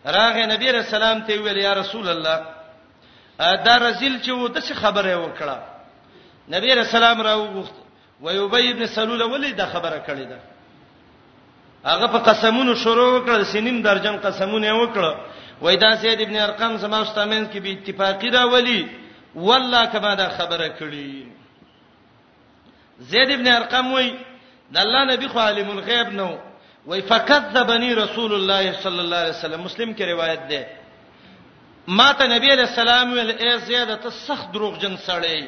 راغه نبی رسول الله ته ویل یا رسول الله دا رزل چې و د څه خبره وکړه نبی رسول الله راوغوښت وای ابی ابن سلول ولې دا خبره کړې ده هغه په قسمونو شروع وکړ سینیم درجن قسمونه وکړ وای دا زید ابن ارقم زما استامن کې به اتفاقی دا ولی والله کما دا خبره کړی زید ابن ارقم وای د الله نبی خو عالم الغیب نو وای فکذبنی رسول الله صلی الله علیه وسلم مسلم کې روایت ده ما ته نبی علیہ السلام ویل ای زید ته سخت دروغجن سړی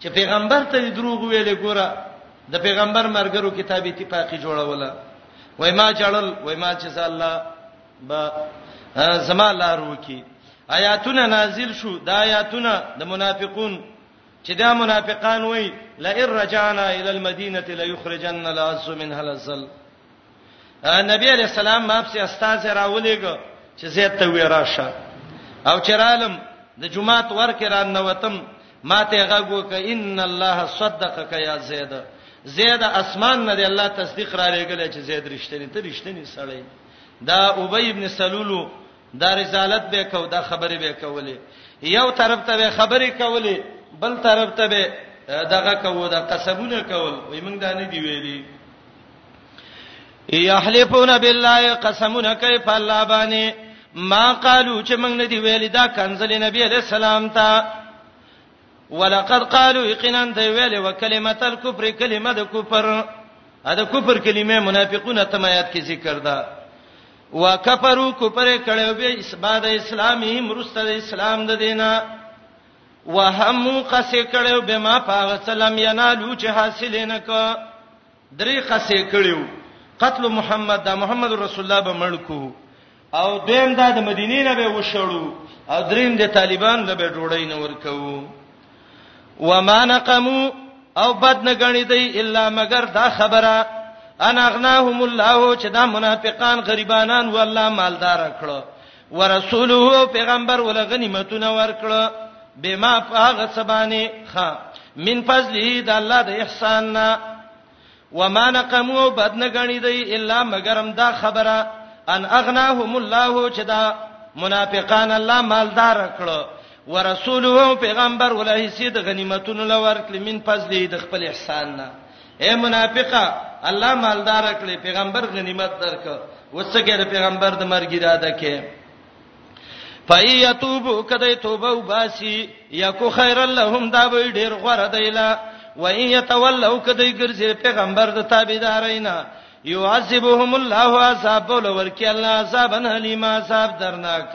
چې پیغمبر ته دی دروغ ویلې ګوره د پیغمبر مرګرو کتاب اتفاقی جوړوله وای ما جړل وای ما چې الله با زما لارو کې آیاتونه نازل شو دا آیاتونه د منافقون چې دا منافقان وای لئن رجعنا الى المدینه ليخرجن العز منها الذل نبی علیہ السلام ما په استاد راولېګ چې زید ته وراشه او چرالم د جمعات ورکه را نوتم ما ته غوږو ک ان الله صدقک یا زید زید اسمان نه دی الله تصدیق را لېګل چې زید رښتینی ته رښتینی سړی دا ابی ابن سلولو دا رسالت به کو دا خبره به کولې یو طرف ته به خبره کولې بل طرف ته به دغه کو دا قسمونه کول وای موږ دا نه دی ویلي یحلفون بالله قسمنا کیف الله باندې ما قالو چې موږ نه دی ویل دا کنزل نبی علیہ السلام ته ولقد قالوا یقینا دی ویل وکلمه الکفر کلمه د کفر ا د کفر کلمه منافقون ته آیات کې ذکر ده وکفروا کفر کړو به اسباد اسلامي مرسته د اسلام د دینه وهم قصې کړو به ما پاغه سلام ینالو چې حاصل نه کو درې قصې کړیو قتل محمد دا محمد رسول الله به ملکو او دیم دا د مدینې نه به وشړو او دریم د طالبان له به ډوړی نه ورکو وما نقمو او بد نه غنی دی الا مگر دا خبره انا اغناهم الله چې دا منافقان غریبانان والله مالدار کړو ورسوله پیغمبر ول غنیمتونه ورکړه بما پاغه سبانه خا من فضله د الله د احسان نه وما نقمو بدن غنی دی الا مگرم دا خبره ان اغناهم الله چې دا منافقان الله مالدار کړو ورسوله پیغمبر ولای سید غنیمتونه لور کلمین فضله د خپل احسان نه اے منافقه الله مالدار کړې پیغمبر غنیمت درک وسګه د پیغمبر د مرګ اراده کې فایتوب کده توبه وباسي یکو خیر لهم دا به ډیر غره دیلا و ان یتولوا کده ګرځي پیغمبر د تابعدارینا یعذبهم الله عذاب ولور کې الله عذاب الیما عذاب درناک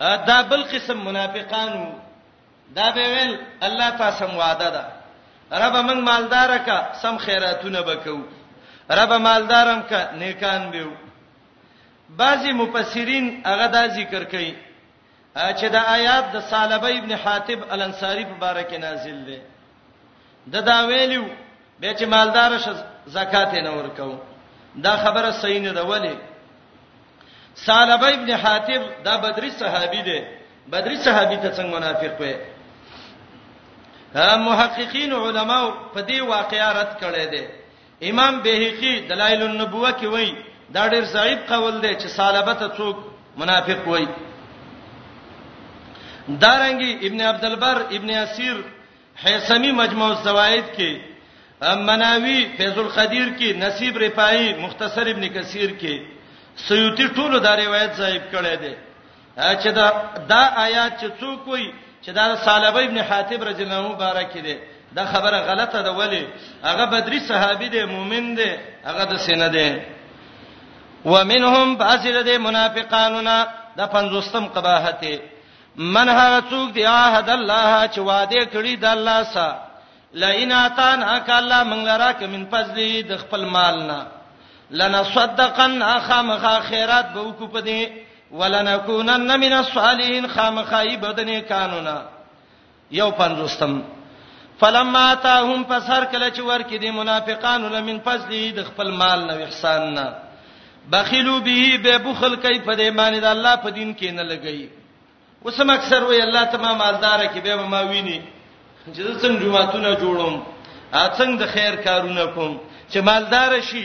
دا بل قسم منافقانو دا به ویل الله تاسو سم وعده ده رب موږ مالدار کا سم خیراتونه وکاو رب مالدارم کا نیکان بیو بعضی مفسرین هغه دا ذکر کوي چې دا آیات د صالبه ابن حاتب الانصاری په باره کې نازل دی د دا ویلو به چې مالدار شه زکات نه ورکو دا خبره صحیح نه ده ولی سالب ابن حاتب دا بدری صحابي دی بدری صحابي ته څنګه منافق وي محققین علماو په دې واقعیا رد کړی دی امام بهقي دلائل النبوه کې وایي دا ډیر ضعیف قول دی چې سالبه ته څوک منافق وایي دارنګي ابن عبد البر ابن اسیر حیثمی مجموع الزوائد کې مناوی فیض القدیر کې نصیب رفاعی مختصر ابن کثیر کې سیوطی ټولو دا روایت ضعیف کړی دی چې دا دا آیات چې څوک وي چې دا صالب ابن حاتب رضی الله عنه مبارک دی دا خبره غلطه ده ولی هغه بدري صحابي دی مؤمن دی هغه د سینه دی ومنهم باسل دی منافقانونا د پنځوستم قباحت من هغه څوک دی عهد الله چې وعده کړی د الله سره لئن اتان اک الله من لراک من فضلی د خپل مالنا لنصدقن اخم خیرات به وکړو په دې ولنکونن من الصالحین خامخای بدنه قانونا یو پنځوستم فلما تاهم پسر کله چې ورکې دي منافقانو لمن فضلی د خپل مال نه احسان نه بخیلو به به بخل کوي په دې باندې د الله په دین کې نه لګي وسم اکثر وی الله تمام مالدار کې به ما ویني چې څنګه جمعهتونه جوړوم څنګه د خیر کارونه کوم چې مالدار شي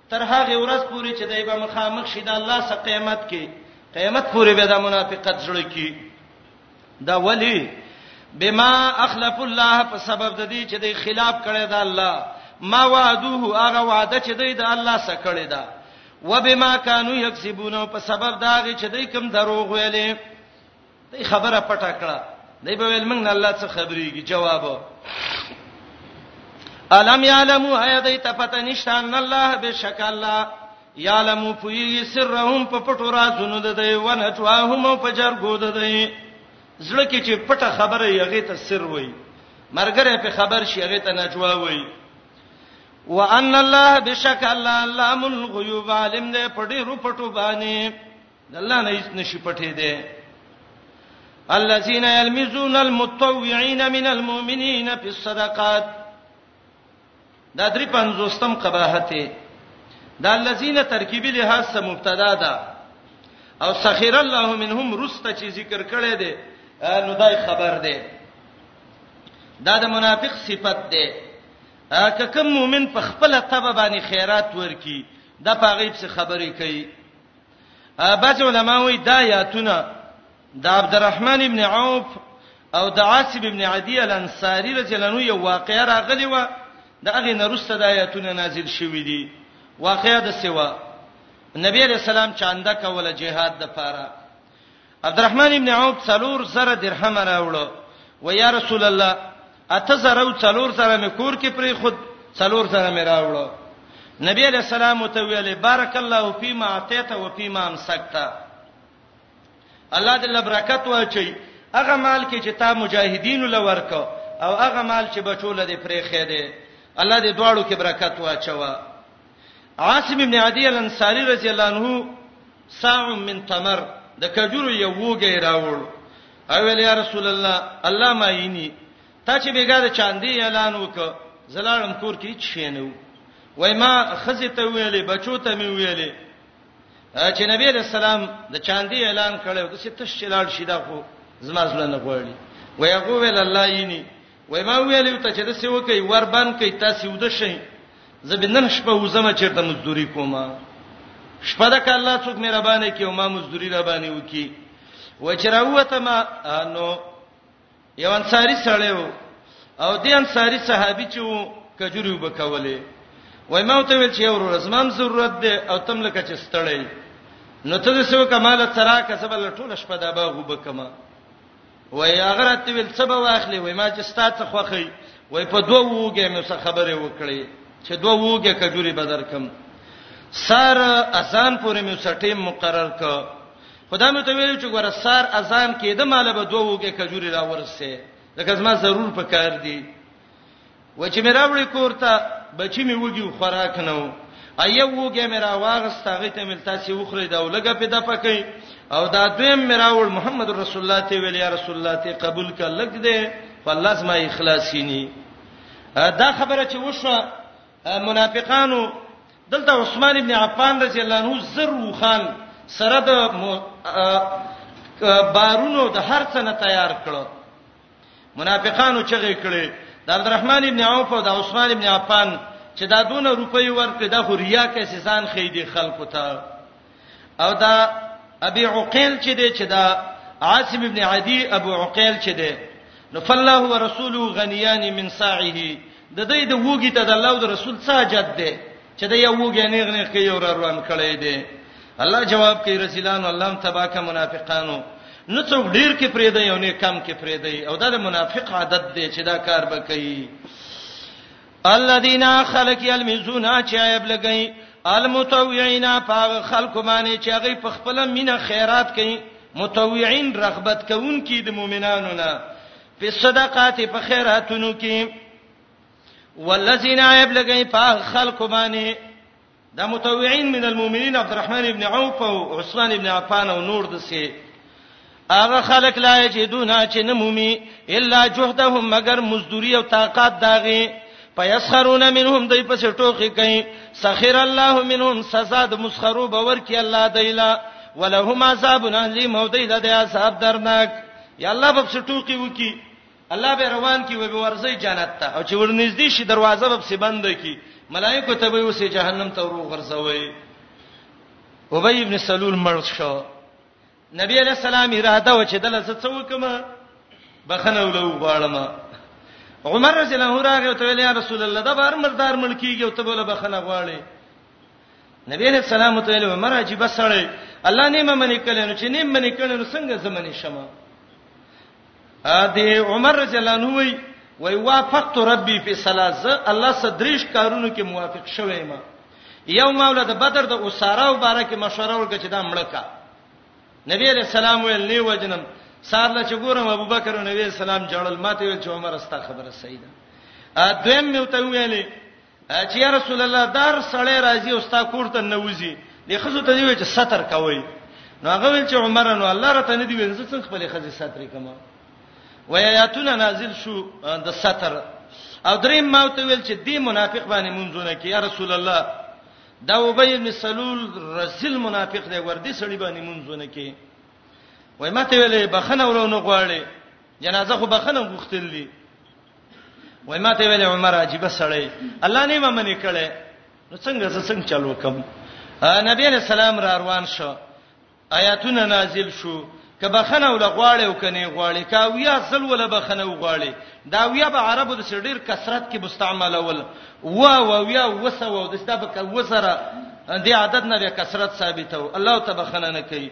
تر هغه ورځ پورې چې دای به مخامخ شي د الله سره قیامت کې قیامت پورې به دا منافقت زړه کی دا ولی بما اخلف الله په سبب د دې چې د خلاف کړي دا الله ما وعدوه هغه وعده چې دی د الله سره کړی دا وبما كانوا يكسبون په سبب دا چې دوی کوم دروغ ویلې دی خبره پټه کړه دی به ویل موږ نه الله څخه خبرېږي جواب الم یعلمو هيا دی ته پته نشته ان الله بشک الله یعلمو پوی سرهم په پټو رازونو د دی ونټواهم په جرګو د دی زړه کې چې پټه خبره یغه ته سر وای مرګره په خبر شي هغه ته نجوا وای وان الله بشک الله علام الغیوب عالم دې پټي رو پټو باندې د الله نه هیڅ نشي پټې دی الذين يلمزون المتطوعين من المؤمنين في الصدقات دا درې پنځوستم قباحت دا الذين ترکیبی لحاظ سره مبتدا ده او سخير الله منهم رسته چې ذکر کړي دي نو دای خبر ده دا د منافق صفت ده که کوم مؤمن په خپل تبه باندې خیرات ورکي د پاغیب څخه خبرې کوي بعض علما وایي دا آیاتونه د عبدالرحمن ابن عوف او د عاصب ابن عدی الانصاری رضی الله عنه یو واقعه راغلی و د هغه نرسته د آیاتونه نازل شوې دي واقعه د سیوا نبی رسول الله چاندا کوله جهاد د پاره عبدالرحمن ابن عوف څلور زره درهم راوړو و یا رسول الله اته زره او څلور زره مې کور کې پرې خود څلور زره مې راوړو نبی علیہ السلام ته ویلې بارک الله فیما اعطیت و فیما امسکت الله دې برکت واچي هغه مال کې چې تا مجاهدینو لورکو او هغه مال چې بچو لدې پرې خېده الله دې دواړو کې برکت واچوه عاصم ابن عدی الانصاری رضی الله عنه ساع من تمر د کجورو یو وګی راوړ او ویل یا رسول الله الله ما یینی تا چې بیګا د چاندی اعلان وک زلالم کور کې هیڅ شی نه و وای ما خزه ته ویلې بچو ته می ویلې چې نبی علیہ السلام د چاندی اعلان کړو د ستش چلال شیدا خو زما زړه نه غوړي وای هغه ویل الله یینی وای ما ویل ته چې د څه وکي ور باندې کوي تاسو ود شي زبنن شپه وزم چیرته مزدوري کومه شپه د الله څوک مهربانه کی او ما مزدوري را باندې وکي و چې راوته ما نو یو انصاری سره او دې انصاری صحابي چې وو کجوري وبکولې وای ما ته ویل چې یو ورځ مام ضرورت ده او تم لکه چې ستړی نو ته د سو کمال ترا کسب لټول شپه دا به وبکما وای هغه راته ویل څه به واخلې وای ما چې ستا څه خوخی وای په دوه ووګه مې څه خبره وکړې چې دوه ووګه کجوري بدر کم سار اذان پورې مې سټې مقرر ک خدای مې ته ویل چې ګوره سار اذان کېده مال به دوه ووګه کجوري را ورسه لکه زما ضرور پکار دی و چې مې راوړې کور ته بچی مې وږي او خوراک نه و ایا وګه مې راواغست هغه ته مل تاسو وخورې دا ولګه په د پکې او دا دویم مې راوړ محمد رسول الله ته ویل یا رسول الله ته قبول ک لګ دې فلازم اخلاصینی دا خبره چې وشو منافقانو دلته عثمان ابن عفان رضی الله عنه زر وخان سره د بارونو د هر څه نه تیار کړو منافقانو چغې کړې د عبدالرحمن ابن عوف او د عثمان ابن عفان چې دا دونه روپۍ ورکړي د خوریا کې سزان خې دي خلکو ته او دا ابي عقيل چې دی چې دا عاصم ابن عدي ابو عقيل چې دی نو فالله ورسوله غنيان من ساعه د دې د وګي ته د الله او رسول څخه جد دی چې د یو وګې نیغ نیغ کې یو را روان کړی دی الله جواب کوي رسولانو الله هم تباک منافقانو نو څوک ډیر کې پرې دی او نه کم کې پرې دی او دا د منافق عادت دی چې دا کار به کوي الذين خلق يلمزون چې عیب لګي المتوعين پاغ خلق باندې چې هغه په خپل مینه خیرات کوي متوعين رغبت کوونکي د مؤمنانو نه په صدقات په خیراتونو کې والذین عیب لګی په خلق باندې د متوعین من المؤمنین عبدالرحمن ابن عوف او عثمان ابن عفان او نور دسه هغه خلق لا یجدون چې نه مومي الا جهدهم مگر مزدوری او طاقت داغي پيسخرون منهم دای په ټوخي کوي سخر الله منهم سزا د مسخرو باور کې الله دیلا ولهم عذاب الیم او دیلا د عذاب درناک یا الله په ټوخي وکي الله به روان کی وي به ورځي جنت ته او چې ورنږدې شي دروازه به سي بند کی ملائکه ته به وسه جهنم ته ورو غرزوي ابي ابن سلول مړ شو نبی علیہ السلام اراده و چې دله څه وکم بخنه ولو غواړم عمر رضی الله عنه راغی او ته ویل یا رسول الله دا بار مردار ملکیږي او ته بوله بخنه غواړي نبی علیہ السلام ته ویل عمر عجیب سره الله نیمه منی کله نو چې نیمه منی کله نو څنګه زمنه شمه ا دې عمر رضی الله عنه وی وی وافقت ربي فی ثلاث الله صدریش کارونو کې موافق شوه ما یو مولا د بدر د اساره او بارکه مشوره ورکړه چې دا مړکا نبی علیہ السلام ویل نه وجنم سار له چګورم ابوبکر او نبی السلام جړل ماته ویل چې عمر استا خبره صحیح ده ا دویم مې وته ویلې چې یا رسول الله دار سړی راځي او ستا کور ته نوځي د خزو ته دی چې ستر کوي نو هغه ویل چې عمر نو الله را ته نه دی وینځ څنګه خپل خزې سترې کما ویاتونه نازل شو د ستر او دریم ما ته ویل چې دی منافق باندې مونږونه کې یا رسول الله دا وبی بن سلول رسل منافق دی ور دي سړی باندې مونږونه کې وای ما ته ویلې بخنه ورونه غواړي جنازه خو بخنه غوښتل دي وای ما ته ویل عمر عجیب سړی الله نه ما منی کړي نو څنګه زه څنګه چلو کوم نبی علیہ السلام را روان شو آیاتونه نازل شو کبه خنه ول غواړي او کني غواړي کا ویا زل ول بخنه غواړي دا ویا به عربو د سړیر کثرت کې مستعمل ول وا وا ویا وسه و د ستاب ک وسره د عدد نه کثرت ثابته الله تبخنه نه کوي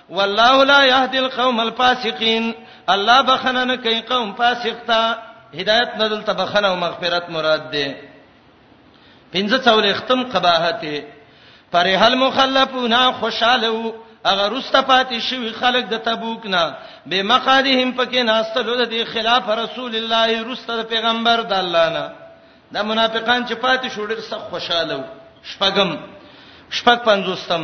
والله لا يهدي القوم الفاسقين الله بخنه نه کوي قوم فاسق ته هدایت نه دلته بخنه او مغفرت مراد ده پنځه څول ختم قباحت پر هل مخلفون خوشاله اگر رسته پاتې شوی خلک د تبوک نه به مقادهم پکې ناستلو د خلاف رسول الله رسته پیغمبر د الله نه دا منافقان چې پاتې شو ډېر سخت خوشاله شپغم شپږ پنځوستم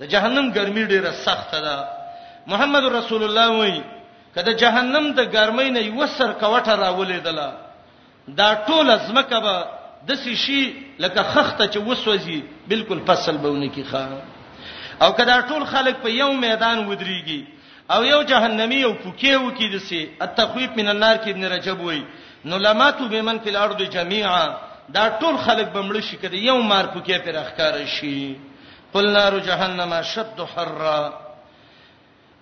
د جهنم ګرمي ډیره سخته ده محمد رسول الله وایي کله جهنم د ګرمۍ نه یو سر کوټه راولې دله دا ټول زمکه به د سشي لکه خخته چې وسوځي بالکل فصل بونه کی خان او کله ټول خلک په یو میدان ودرېږي او یو جهنمی او پوکې وکی دسي التخویب من النار کې ابن رجب وایي نو لماتو بمن فی الارض جميعا دا ټول خلک بمړ شي کړي یو مار پوکې پر اخکار شي قل نار جهنم اشد حرا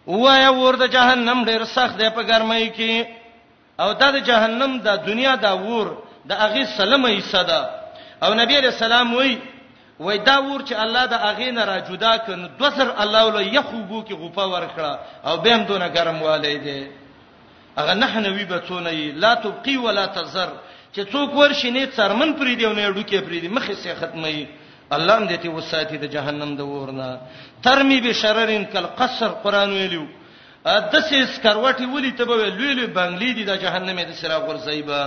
وایا ور د جهنم ډیر سخت دی په ګرمۍ کې او دا د جهنم د دنیا دا ور د هغه سلمه ایسه ده او نبی علیہ السلام وای وای دا ور چې الله د هغه نه را جدا کړي دوسر الله ول یخوبو کې غوپه ورکړه او بهم دونه ګرم والي دی هغه نه نوی بچونه یې لا تبقي ولا تزر چې څوک ورشي نه څرمن پرې دی او نه ډوکې پرې دی مخې سه ختمي الله دې ته وساتي د جهنم د ورنا ترمي به شررن کل قصر قران ویلو د سې سکروټي ولي ته به لوی لوی بنگلې دي د جهنم د سره ورځيبا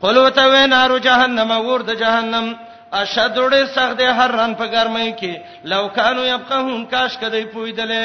قلو ته وې نارو جهنم ور د جهنم اشد ډېر سخت دی هر رن په ګرمۍ کې لو کانو یبقهون کاش کدی پویدلې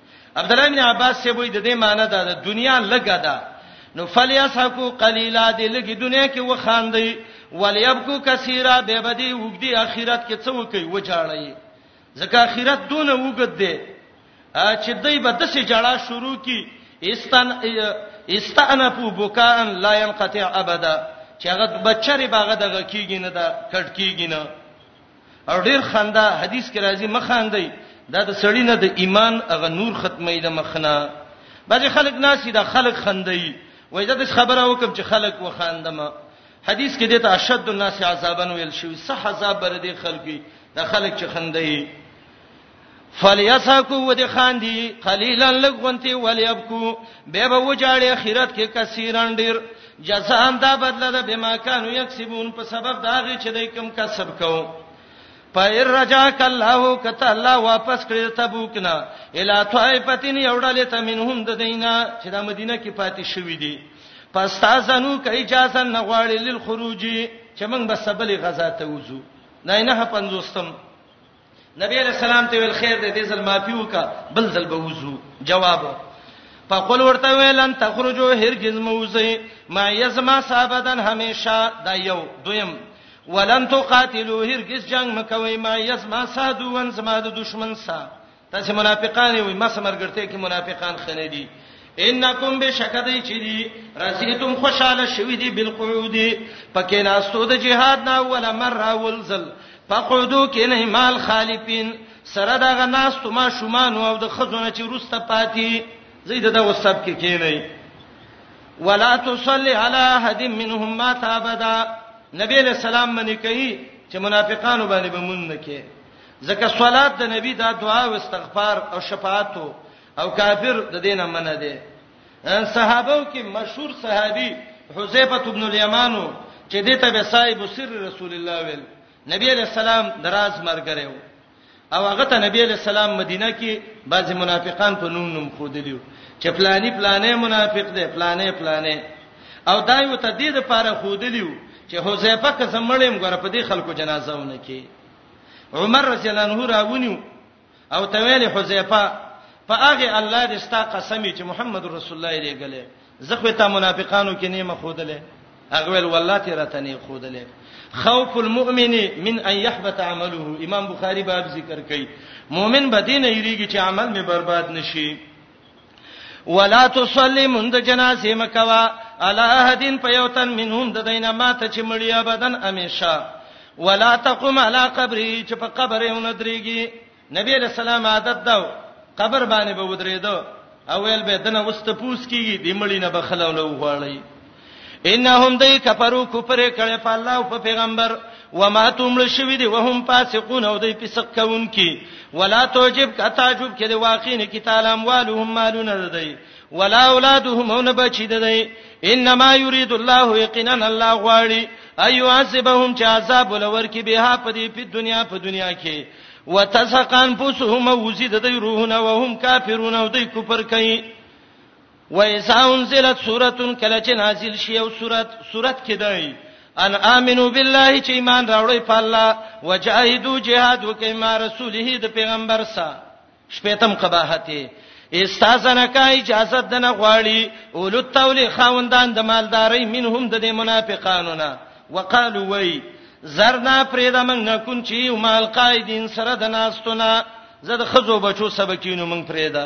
عبد الله بن عباس سے وای د دې معنی دا ده دنیا لګه ده نو فلیسحقو قلیلا دې لګي دنیا کې وخاندي ولیبکو کثیرا به بدی وګدي اخرت کې څه وکي وجاړي ځکه اخرت دون وګد دې چې دای به د سې جړه شروع کی استان استانفو بکان لا ينقطع ابدا چې هغه بچری باغه دغه کیږي نه دا کټ کیږي نه او ډیر خندا حدیث کې راځي مخاندې دا د سړی نه د ایمان هغه نور ختمې د مخنه بعضی خلک ناسي دا خلک خندي وای دا خبره وکم چې خلک وخاندم حدیث کې دته اشد الناس عذابن ویل شوی صح عذاب بر دي خلګي دا خلک چې خندي فلیسکو ودی خاندی قلیلا لغونتی ولیبکو به به وجاړي اخرت کې کثیرن ډیر جزاء دا بدله ده بما كانوا يكسبون په سبب دا غي چې دای کوم کسب کوو پیر رجاک الله کته الله واپس کړی تبوک نه الا طائفتین یوړلې ته منهم د دینه چې د مدینه کې پاتې شوې دي پس تاسو نو کې اجازه نه غواړي للخروج چې موږ بس بلې غزا ته وځو نه نه 50 نبی علیہ السلام ته ویل خیر دې دې ځل معافي وکا بل ځل به وځو جواب فقل ورته ویل ان تخرجو هرگز موزي ما یزما صابدن همیشه دا یو دویم ولن تقاتلو هرگز جنگ مکوي ما یزما صادو ون زما د دشمن سا تاسو منافقان وي ما سمرګرته کې منافقان خنه دي انکم بشکدی چی دی رسیتم خوشاله شوی دی بالقعود پکې ناستو د جهاد نه ولا مر راول زل فقعدو کې نه مال خالفین سره دغه ناس تو ما شومان او د خزونه چې روسته پاتې زید دغه سب کې کینی ولا تصلي على احد منهم ما تابدا نبی له سلام باندې کوي چې منافقانو باندې به مونږ نه کې ځکه صلات د نبی دا دعا او استغفار او شفاعت او کافر د دینه منه ده صحابو کې مشهور صحابي حذیفه ابن الیمانو چې دته به صاحب سر رسول الله ویل نبی علیہ السلام دراز مرګره و او هغه ته نبی علیہ السلام مدینه کې بعضی منافقان په نوم نوم خودلیو چې پلانی پلانې منافق دی پلانې پلانې او دا یو ته دې د پاره خودلیو چې حذیفه که زمړم غره په دې خلکو جنازه ونه کې عمر رضی الله عنه راونیو او ته ویلې حذیفه په هغه الله دې ستا قسم چې محمد رسول الله دې غلې زه خو ته منافقانو کې نیمه خودلې هغه ویل والله ته راته نه خودلې خوف المؤمن من ان يحبط عمله امام بخاری باب ذکر کوي مؤمن بدینه یریږي چې عمل می برباد نشي ولا تصلي مند جنازه مکوا علی احدین په یو تن منهم د دینه ماته چې مړی ابدن امیشه ولا تقم علی قبری چې په قبر یې وندريږي نبی رسول الله عادت دا قبر باندې به ودرېدو او ویل به دنه وسته پوس کیږي د مړی نه بخلولو غواړي انهم دای کفرو کفر کړي په الله او په پیغمبر وما تمل شوی دی وهم فاسقون او دی فسق کوونکی ولا توجب کا تعجب کړي واقعین کی تعالی اموالهم مالون دی ولا اولادهم او نه بچی دی انما یرید الله یقینا الله غواړي ایو عذبهم چې عذاب ولور کی به په دې په دنیا په دنیا کې وتسقان پوسهم وزید دی روحونه وهم کافرون او دی کفر کوي وایذا انزلت سوره کله چې نازل شي او سورت سورت کې دی ان امنو بالله چې ایمان راوړی په الله وجاهدوا جهاد وکي ما رسوله د پیغمبر سره شپیتم قباحت استاذنه کا اجازه دنه غواړي اولو تولی خاوندان د مالداري منهم د منافقانو نه وقالو وای زرنا پرېدا من نکون چې مال قائدین سره د ناستونه زه د خزو بچو سبکینو من پرېدا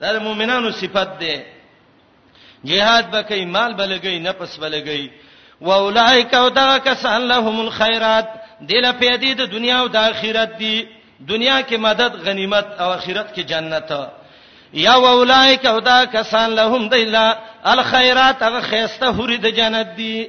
دا د مؤمنانو صفت ده جهاد بکې مال بلګي نفس بلګي واولائک او دا کسان لهم الخيرات دله پیدې د دنیا او د آخرت دی دنیا کې مدد غنیمت او آخرت کې جنت یا واولائک او دا کسان لهم د الله الخيرات هغه خيسته حور د جنت دی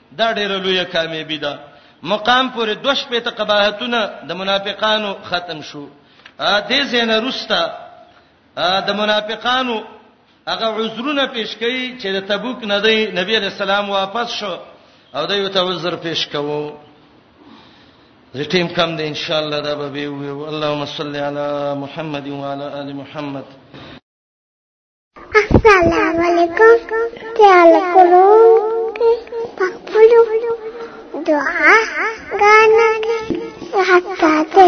دا ډیره لویه کامیابی ده مقام پورې دوه شپې ته قباحتونه د منافقانو ختم شو ا دې زنه روستا د منافقانو هغه عذرونه پیش کړي چې د تبوک نه دی نبی علی السلام واپس شو او دا یو ته عذر پیش کوو زه ټیم کم دی ان شاء الله دا به وي اللهم صل علی محمد وعلى ال محمد السلام علیکم تعال کولو په خپل دعا غانا حتا ته